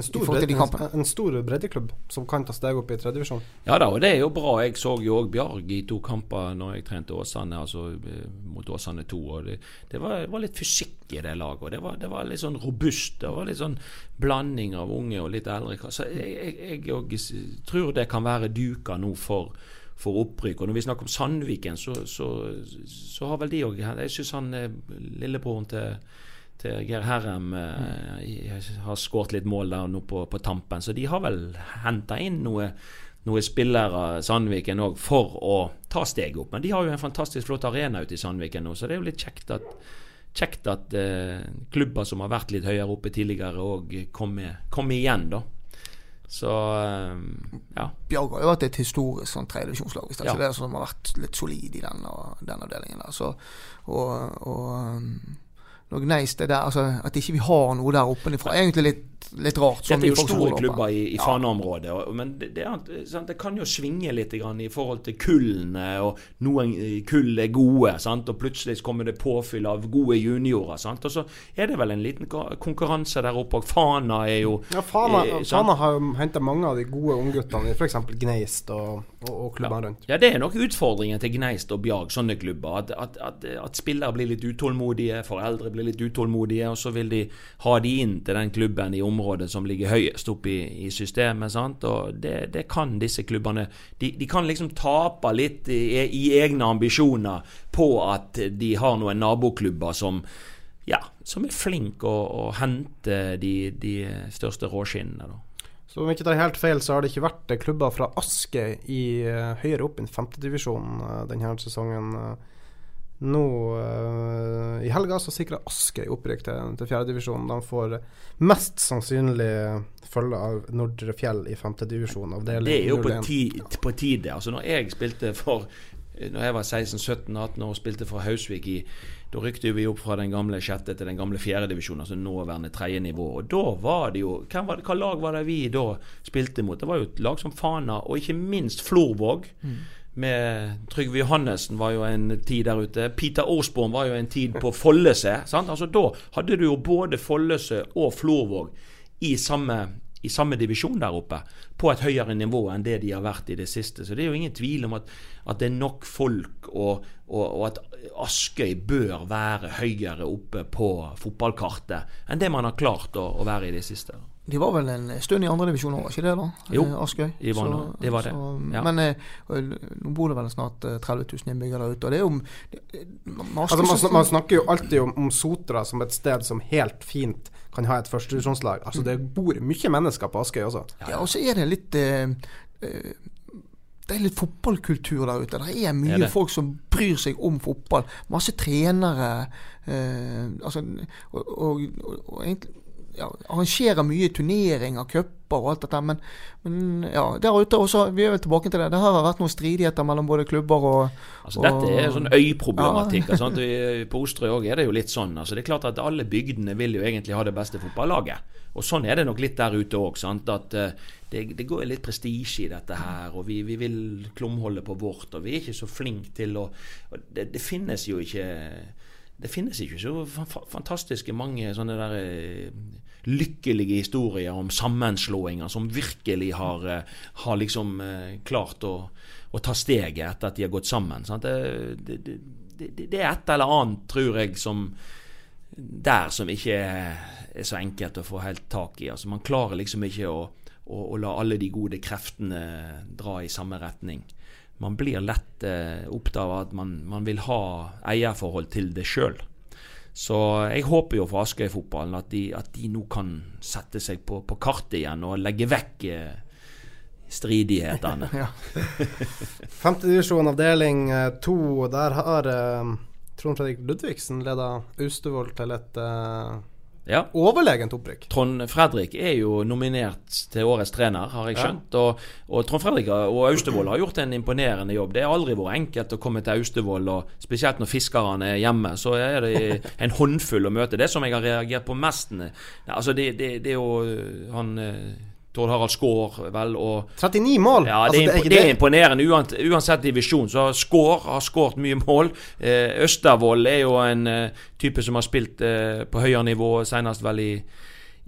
En stor, bredde, en, en stor breddeklubb som kan ta steg opp i tredjevisjon. Ja da, og det er jo bra. Jeg så jo òg Bjarg i to kamper når jeg trente Åsane, altså eh, mot Åsane 2. Og det, det, var, det var litt fysikk i det laget. og det var, det var litt sånn robust. Det var litt sånn blanding av unge og litt eldre. Så jeg, jeg, jeg tror det kan være duka nå for for opprykk. Og når vi snakker om Sandviken, så, så, så har vel de òg Jeg syns han eh, lillebroren til til Geir Herrem eh, har skåret litt mål der nå på, på tampen. Så de har vel henta inn noe, noe spillere, Sandviken òg, for å ta steget opp. Men de har jo en fantastisk flott arena ute i Sandviken nå, så det er jo litt kjekt at, kjekt at eh, klubber som har vært litt høyere oppe tidligere, òg kommer kom igjen, da. Så eh, ja. Bjarg har jo vært et historisk sånn tredjedivisjonslag. hvis det er Ja. det som har vært litt solid i den, den avdelingen der. Så, og, og um, når det der, altså At ikke vi har noe der oppe ifra, er egentlig litt, litt rart. sånn Dette er jo store klubber i, i Ja. Fana-området, men det, det, er, sant, det kan jo svinge litt grann i forhold til kullene. og Noen eh, kull er gode, sant, og plutselig kommer det påfyll av gode juniorer. Sant, og Så er det vel en liten konkurranse der oppe. og Fana er jo Ja, Fana, er. Fana har jo henta mange av de gode ungguttene i f.eks. Gneist og, og, og klubbene rundt. Ja, det er nok utfordringen til Gneist og Bjarg, sånne klubber. At, at, at, at spillere blir litt utålmodige, foreldre blir litt utålmodige, og så vil de ha de inn til den klubben i området som ligger høyest oppe i, i systemet. sant? Og det, det kan disse klubbene. De, de kan liksom tape litt i, i egne ambisjoner på at de har noen naboklubber som ja, som er flinke å, å hente de, de største råskinnene. da. Så om ikke ikke tar helt feil, så har det ikke vært eh, klubber fra Aske i eh, høyere opp enn femtedivisjonen uh, denne sesongen. Eh. nå uh, i helga så sikra Askøy opprykk til, til fjerdedivisjon. De får mest sannsynlig følge av Nordre Fjell i femtedivisjon. Det er jo på, ti, på tide. Altså når jeg spilte for Når jeg var 16-17-18 år og spilte for Hausvik i Da rykte vi opp fra den gamle sjette til den gamle fjerdedivisjonen, altså nåværende tredje nivå. Og da var det jo hvem var det, Hva lag var det vi da spilte mot? Det var jo et lag som Fana, og ikke minst Florvåg. Med Trygve Johannessen var jo en tid der ute. Peter Aasborn var jo en tid på Follese. Sant? Altså Da hadde du jo både Follese og Florvåg i samme, i samme divisjon der oppe. På et høyere nivå enn det de har vært i det siste. Så det er jo ingen tvil om at, at det er nok folk, og, og, og at Askøy bør være høyere oppe på fotballkartet enn det man har klart å, å være i det siste. De var vel en stund i andredivisjon òg, var ikke det? da? Jo, Eh, Askøy. de var så, det var det, ja. Men eh, nå bor det vel snart eh, 30 000 innbyggere der ute. Og det er jo det- man, Altså, man, snak- man snakker jo alltid om, om Sotra som et sted som helt fint kan ha et førstedivisjonslag. Altså, det bor mye mennesker på Askøy også. Ja, og så er det litt eh, eh, Det er litt fotballkultur der ute. Det er mye Er det? folk som bryr seg om fotball. Masse trenere. Eh, altså, og, og, og, og egentlig ja, arrangerer mye turneringer, cuper og alt dette. Men, men ja, der ute også, vi er vel tilbake til det. Det har vært noen stridigheter mellom både klubber og Altså Dette er sånn øyproblematikk. Ja. Og På Osterøy òg er det jo litt sånn. altså Det er klart at alle bygdene vil jo egentlig ha det beste fotballaget. Og sånn er det nok litt der ute òg. At eh, det, det går litt prestisje i dette her. Og vi, vi vil klumholde på vårt. Og vi er ikke så flinke til å og det, det finnes jo ikke det finnes ikke så fa- fa- fantastiske mange sånne der eh, lykkelige historier om sammenslåinger som virkelig har, eh, har liksom eh, klart å, å ta steget etter at de har gått sammen. Det, det, det, det er et eller annet, tror jeg, som der som ikke er så enkelt å få helt tak i. Altså, man klarer liksom ikke å, å, å la alle de gode kreftene dra i samme retning. Man blir lett eh, opptatt av at man, man vil ha eierforhold til det sjøl. Så jeg håper jo for Askøy-fotballen at, at de nå kan sette seg på, på kartet igjen og legge vekk eh, stridighetene. <laughs> ja. Femtedivisjon avdeling eh, to, der har eh, Trond Fredrik Ludvigsen leda Austevoll til et eh, Ja. overlegent opprykk. Trond Fredrik er jo nominert til årets trener, har jeg Ja. skjønt. Og, og Trond Fredrik og Austevoll har gjort en imponerende jobb. Det har aldri vært enkelt å komme til Austevoll, og spesielt når fiskerne er hjemme. Så er det en håndfull å møte. Det som jeg har reagert på mest Altså, det, det, det er jo han eh, Tord Harald Skaar, vel, og 39 mål! ja, altså, det, er, det er imponerende. Uansett, uansett divisjon så har Skår har skåret mye mål. Eh, Østervold er jo en eh, type som har spilt eh, på høyere nivå, senest vel i,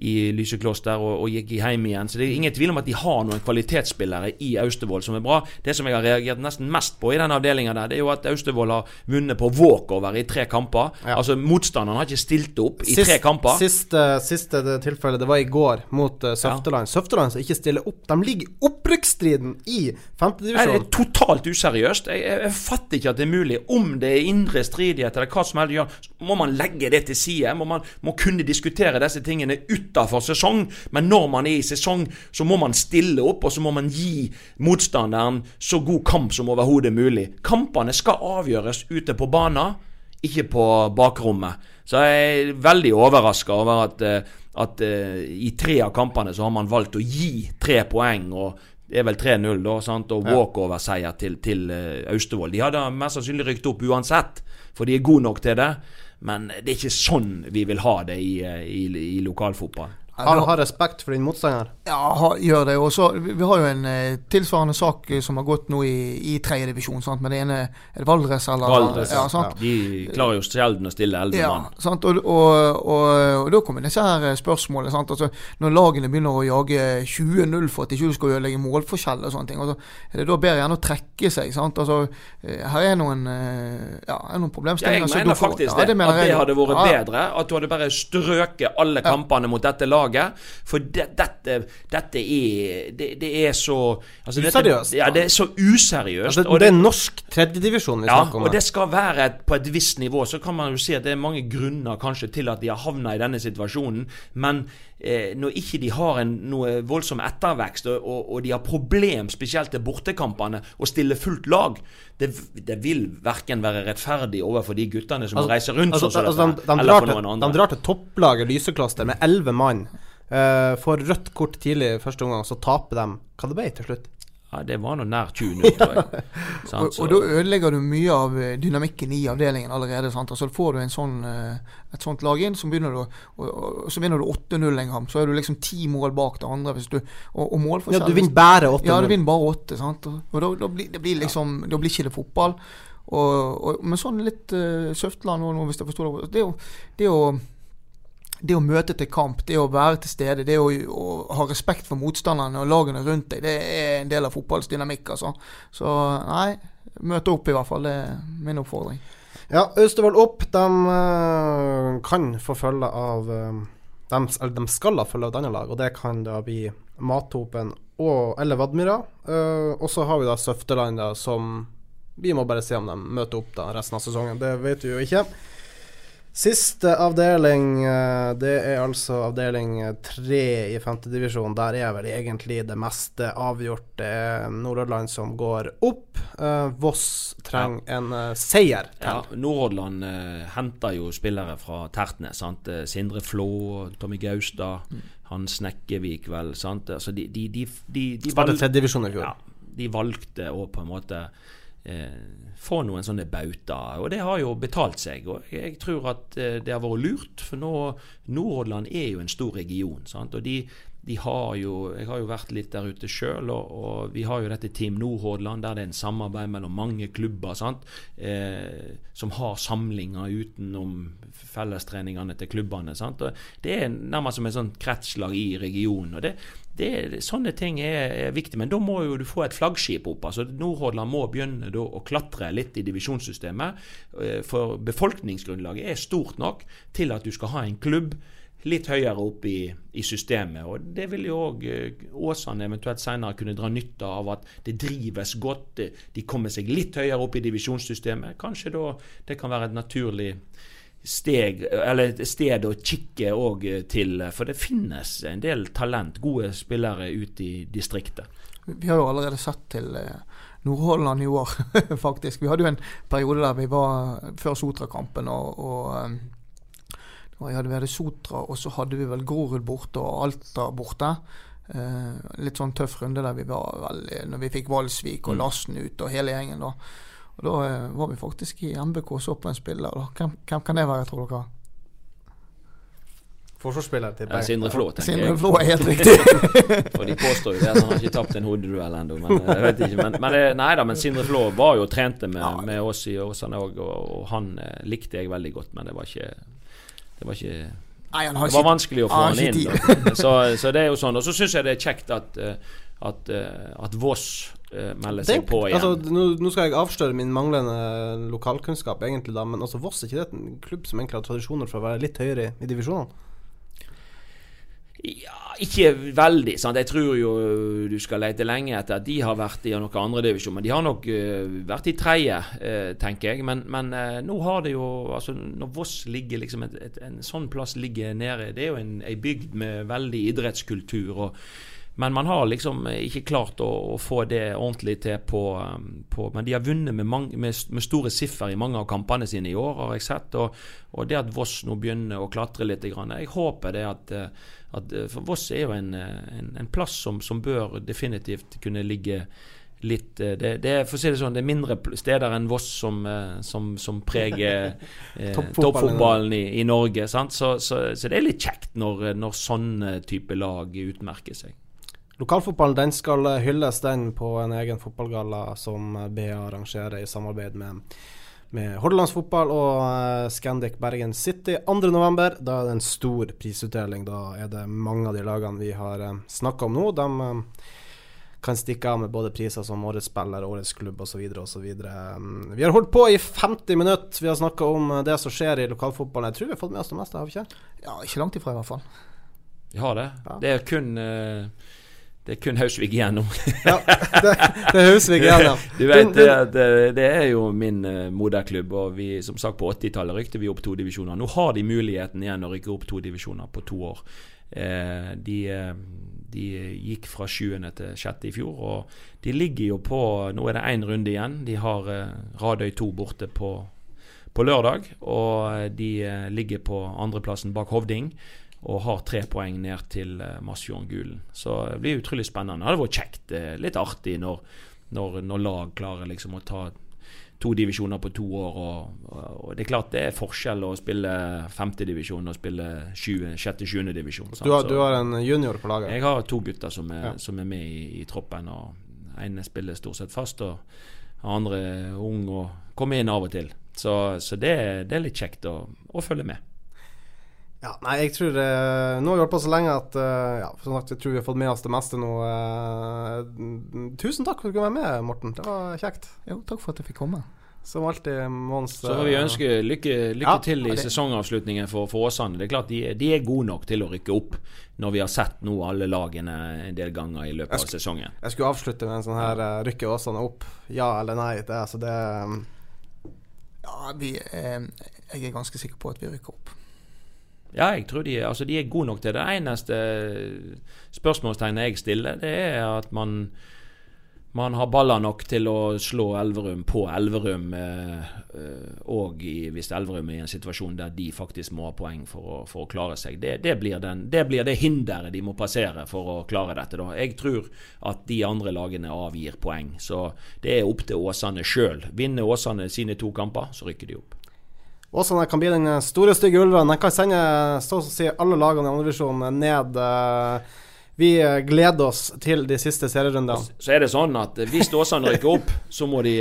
i Lysekloster og, og gikk hjem igjen. Så det er ingen tvil om at de har noen kvalitetsspillere i Austevoll som er bra. Det som jeg har reagert nesten mest på i den avdelinga der, det er jo at Austevoll har vunnet på walkover i tre kamper. Ja. Altså Motstanderen har ikke stilt opp i Sist- tre kamper. Siste, siste det det var i går, mot uh, Søfteland. Søfteland som ikke stiller opp. De ligger i opprykksstriden i Nei, det er totalt useriøst. Jeg, jeg, jeg fatter ikke at det er mulig. Om det er indre stridighet eller hva som helst, må man legge det til side. Må man må kunne diskutere disse tingene utafor sesong. Men når man er i sesong, så må man stille opp, og så må man gi motstanderen så god kamp som overhodet mulig. Kampene skal avgjøres ute på banen, ikke på bakrommet. Så jeg er veldig overraska over at, eh, at eh, i tre av kampene så har man valgt å gi tre poeng. og det er vel 3-0, da, sant? og walkover-seier til, til eh, Austevoll. De hadde mest sannsynlig rykt opp uansett, for de er gode nok til det. Men det er ikke sånn vi vil ha det i, eh, i, i lokalfotball. Har, har respekt for din motstander. Ja, ha, gjør det. Og så, vi, har jo en eh, tilsvarende sak eh, som har gått nå i, i tredje divisjon. Sant? Men det ene er det Valdres eller Valdres, ja, sant? De klarer jo sjelden å stille elleve Ja, mann. sant? Og, og, og, og da kommer disse her eh, spørsmålene. Sant? Altså, når lagene begynner å jage 20-0 for at de ikke skal ødelegge målforskjell og sånne ting, altså, er det da bedre gjerne å trekke seg? Sant? Altså, eh, her er noen, ja, er noen Ja, problemstillinger. jeg mener får- faktisk ja, det. mener at det jeg. hadde vært Ja. bedre. At du hadde bare strøket alle kampene mot dette laget. For det, dette, dette er det, det er så altså, dette- Useriøst. Ja, det er så useriøst. Altså, det er norsk tredjedivisjon vi Ja, snakker om. og det skal være et, på et visst nivå. Så kan man jo si at det er mange grunner kanskje til at de har havna i denne situasjonen. Men eh, når ikke de har en, noe voldsom ettervekst, og, og, og de har problem, spesielt til bortekampene, å stille fullt lag, det, det vil verken være rettferdig overfor de guttene som altså, reiser rundt altså, sånn altså, de, de, drar til, de drar til topplaget Lysekloster med elleve mann. Uh, får rødt kort tidlig første omgang, så taper de hva det ble til slutt. Ja, det var nå nær 20-0, tror jeg. <laughs> Sant, Og, og da ødelegger du mye av eh, dynamikken i avdelingen allerede. Sant? Altså Får du en sånn, eh, et sånt lag inn, så begynner du, og, og, så vinner du 8-0 en kamp. Så er du liksom ti mål bak det andre. Hvis du, og, og Ja, du vinner bare 8-0. Ja, du vinner bare 8. Sant? Og, og da, da, blir, det blir liksom, da blir ikke det fotball. Og, og, men sånn litt uh, Søftland nå, nå, hvis jeg forstår det Det er jo det å møte til kamp, det å være til stede, det å, å ha respekt for motstanderne og lagene rundt deg, det er en del av fotballens dynamikk. Altså. Så nei, møte opp i hvert fall. Det er min oppfordring. Ja, Austevoll opp. De eh, kan få følge av eh, de, eller de skal ha følge av et annet lag, og det kan da bli Mathopen og, eller Vadmyra. Eh, og så har vi da Søfteland, som vi må bare se om de møter opp da resten av sesongen. Det vet vi jo ikke. Siste avdeling, eh, det er altså avdeling tre i femtedivisjon. Der er vel egentlig det meste avgjort. Det er Nordhordland som går opp. Eh, Voss trenger en eh, seier til. Ja, Nordhordland eh, henter jo spillere fra Tertnes. Sant? Sindre Flå, Tommy Gaustad, han Snekkevik, vel. Sant? Altså, de, de, de, de, de de valg- i fjor. ja, de valgte å på en måte eh, få noen sånne bautaer. og det har jo betalt seg. og Jeg tror at eh, det har vært lurt, for nå Nordhordland er jo en stor region. Sant? og de, de har jo, Jeg har jo vært litt der ute sjøl, og, og vi har jo dette Team Nordhordland, der det er en samarbeid mellom mange klubber? Eh, som har samlinger utenom fellestreningene til klubbene. Og Det er nærmest som et sånn kretslag i regionen. og det, det, sånne ting er, er viktig, men da må jo du få et flaggskip opp. altså Nordhordland må begynne da å klatre litt i divisjonssystemet. eh, For befolkningsgrunnlaget er stort nok til at du skal ha en klubb litt høyere opp i, i systemet. og Det vil jo òg Åsane eventuelt senere kunne dra nytte av at det drives godt. de- kommer seg litt høyere opp i divisjonssystemet. Kanskje da det kan være et naturlig steg, eller sted å kikke òg til. For det finnes en del talent, gode spillere ute i distriktet. Vi har jo allerede sett til eh, Nordhordland i år, <laughs> faktisk. Vi hadde jo en periode der vi var før Sotra-kampen og, og da hadde vi hadde Sotra, og så hadde vi vel Grorud borte og Alta borte. Eh, litt sånn tøff runde der vi var vel når vi fikk Valsvik og Lassen ut og hele gjengen. da. Og Da eh, var vi faktisk i MBK og så på en spiller. da. Hvem, hvem kan det være, tror dere? Forsvarsspiller til Ja, Sindre Flå, tenker Sindre jeg. Flå er helt riktig. <laughs> For de påstår jo det han har ikke tapt en hodeduell ennå. Men eh, jeg vet ikke. Men, men, nei da, men Sindre Flå var jo trente med, med oss i Åsane òg, og, og han eh, likte jeg veldig godt. Men det var ikke Det var ikke Nei, han har Det var ikke- vanskelig å få han han inn. Så, så det er jo sånn. Og så syns jeg det er kjekt at, eh, at, eh, at Voss eh, melder seg på igjen. Altså, nå, nå skal jeg avsløre min manglende lokalkunnskap, egentlig, da, men altså Voss er ikke det en klubb som egentlig har tradisjoner for å være litt høyere i, i divisjonene? Ja, ikke veldig. sant? Jeg tror jo du skal lete lenge etter at de har vært i noen andre divisjon. Men de har nok uh, vært i tredje, uh, tenker jeg. Men, men uh, nå har det jo altså Når Voss ligger liksom et, et, en sånn plass ligger nede Det er jo en, ei bygd med veldig idrettskultur. og men man har liksom ikke klart å, å få det ordentlig til på, um, på Men de har vunnet med, mange, med, med store siffer i mange av kampene sine i år, har jeg sett. Og, og det at Voss nå begynner å klatre litt grann, Jeg håper det at, eh, at For Voss er jo en, eh, en, en plass som, som bør definitivt kunne ligge litt eh, det, det, for å si det sånn, det er mindre steder enn Voss som, eh, som, som preger <laughs> eh, Toppfotballen. i, i Norge. Sant? Så, så, så det er litt kjekt når, når sånne type lag utmerker seg. Lokalfotballen den skal hylles den på en egen fotballgalla som BA arrangerer i samarbeid med, med Hordalandsfotball og eh, Scandic Bergen City 2.11. Da er det en stor prisutdeling. Da er det mange av de lagene vi har uh, snakka om nå. De eh, kan stikke av med både priser som årets spiller, årets klubb osv. osv. Um, vi har holdt på i 50 minutter. Vi har snakka om eh, det som skjer i lokalfotballen. Jeg tror vi har fått med oss det meste, har vi ikke? Ja, ikke langt ifra, i hvert fall. Vi har det. Ja. Det er kun eh, det er kun Hausvik igjen nå. <laughs> Ja, det, det er Hausvik igjen, ja. Du vet det, at det, det er jo min uh, moderklubb, og vi, som sagt på 80-tallet rykte vi opp to divisjoner. Nå har de muligheten igjen å rykke opp to divisjoner på to år. Eh, de, eh, de gikk fra sjuende til sjette i fjor, og de ligger jo på Nå er det én runde igjen. De har eh, Radøy 2 borte på, på lørdag, og eh, de eh, ligger på andreplassen bak Hovding og har tre poeng ned til Masjon Gulen. Så det blir utrolig spennende. Det hadde vært kjekt, eh, litt artig når, når, når lag klarer liksom å ta to divisjoner på to år. Og, og Det er klart det er forskjell å spille femtedivisjon og spille sjette-sjuende divisjon. Du har, du har en junior på laget? jeg har to gutter som er, Ja. som er med i, i troppen. og ene spiller stort sett fast, og andre er ung og kommer inn av og til. Så, så det, det er litt kjekt å, å følge med. Ja, nei, jeg tror eh, Nå har vi holdt på så lenge at eh, ja, som sagt, jeg tror vi har fått med oss det meste nå. Eh, tusen takk for at du kunne være med, Morten. Det var kjekt. Jo, takk for at jeg fikk komme. Som alltid, Mons. Så får vi ønske lykke, lykke Ja, til i det- sesongavslutningen for, for Åsane. Det er klart de, de er gode nok til å rykke opp, når vi har sett nå alle lagene en del ganger i løpet av sesongen. Jeg skulle avslutte med en sånn her uh, Rykke Åsane opp? Ja eller nei? Det, altså, det um, Ja, vi, eh, jeg er ganske sikker på at vi rykker opp. Ja, jeg tror de, altså, de er gode nok til det. Det eneste spørsmålstegnet jeg stiller, det er at man man har baller nok til å slå Elverum på Elverum, eh, eh, og i, hvis Elverum er i en situasjon der de faktisk må ha poeng for å, for å klare seg. Det, det, blir den, det blir det hinderet de må passere for å klare dette. Da. Jeg tror at de andre lagene avgir poeng, så det er opp til Åsane sjøl. Vinner Åsane sine to kamper, så rykker de opp. Åsane kan bli den store, stygge ulven. Den kan sende så å si alle lagene i andredivisjonen ned. eh, vi eh, gleder oss til de siste serierundene. Så er det sånn at eh, hvis Åsane rykker opp, så må de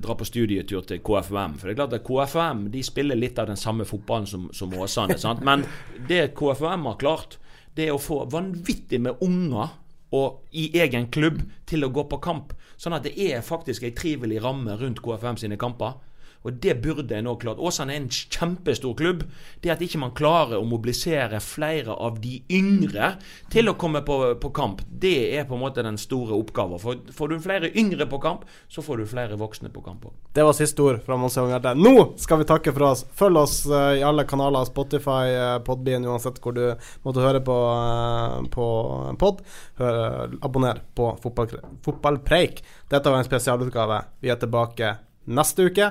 dra på studietur til KFUM. For det er klart at KFUM spiller litt av den samme fotballen som, som Åsane. Sant? Men det KFUM har klart, det er å få vanvittig med unger og i egen klubb til å gå på kamp. Sånn at det er faktisk ei trivelig ramme rundt KFUM sine kamper. Og det burde en nå klart. Åsane er en kjempestor klubb. Det at ikke man klarer å mobilisere flere av de yngre til å komme på, på kamp, det er på en måte den store oppgaven. For Får du flere yngre på kamp, så får du flere voksne på kamp òg. Det var siste ord fra Mons Jørgen Nå skal vi takke for oss. Følg oss eh, i alle kanaler. Spotify, uh, Podbean, uansett hvor du måtte høre på, uh, på pod. Eh, abonner på fotball, Fotballpreik. Dette var en spesialutgave. Vi er tilbake neste uke.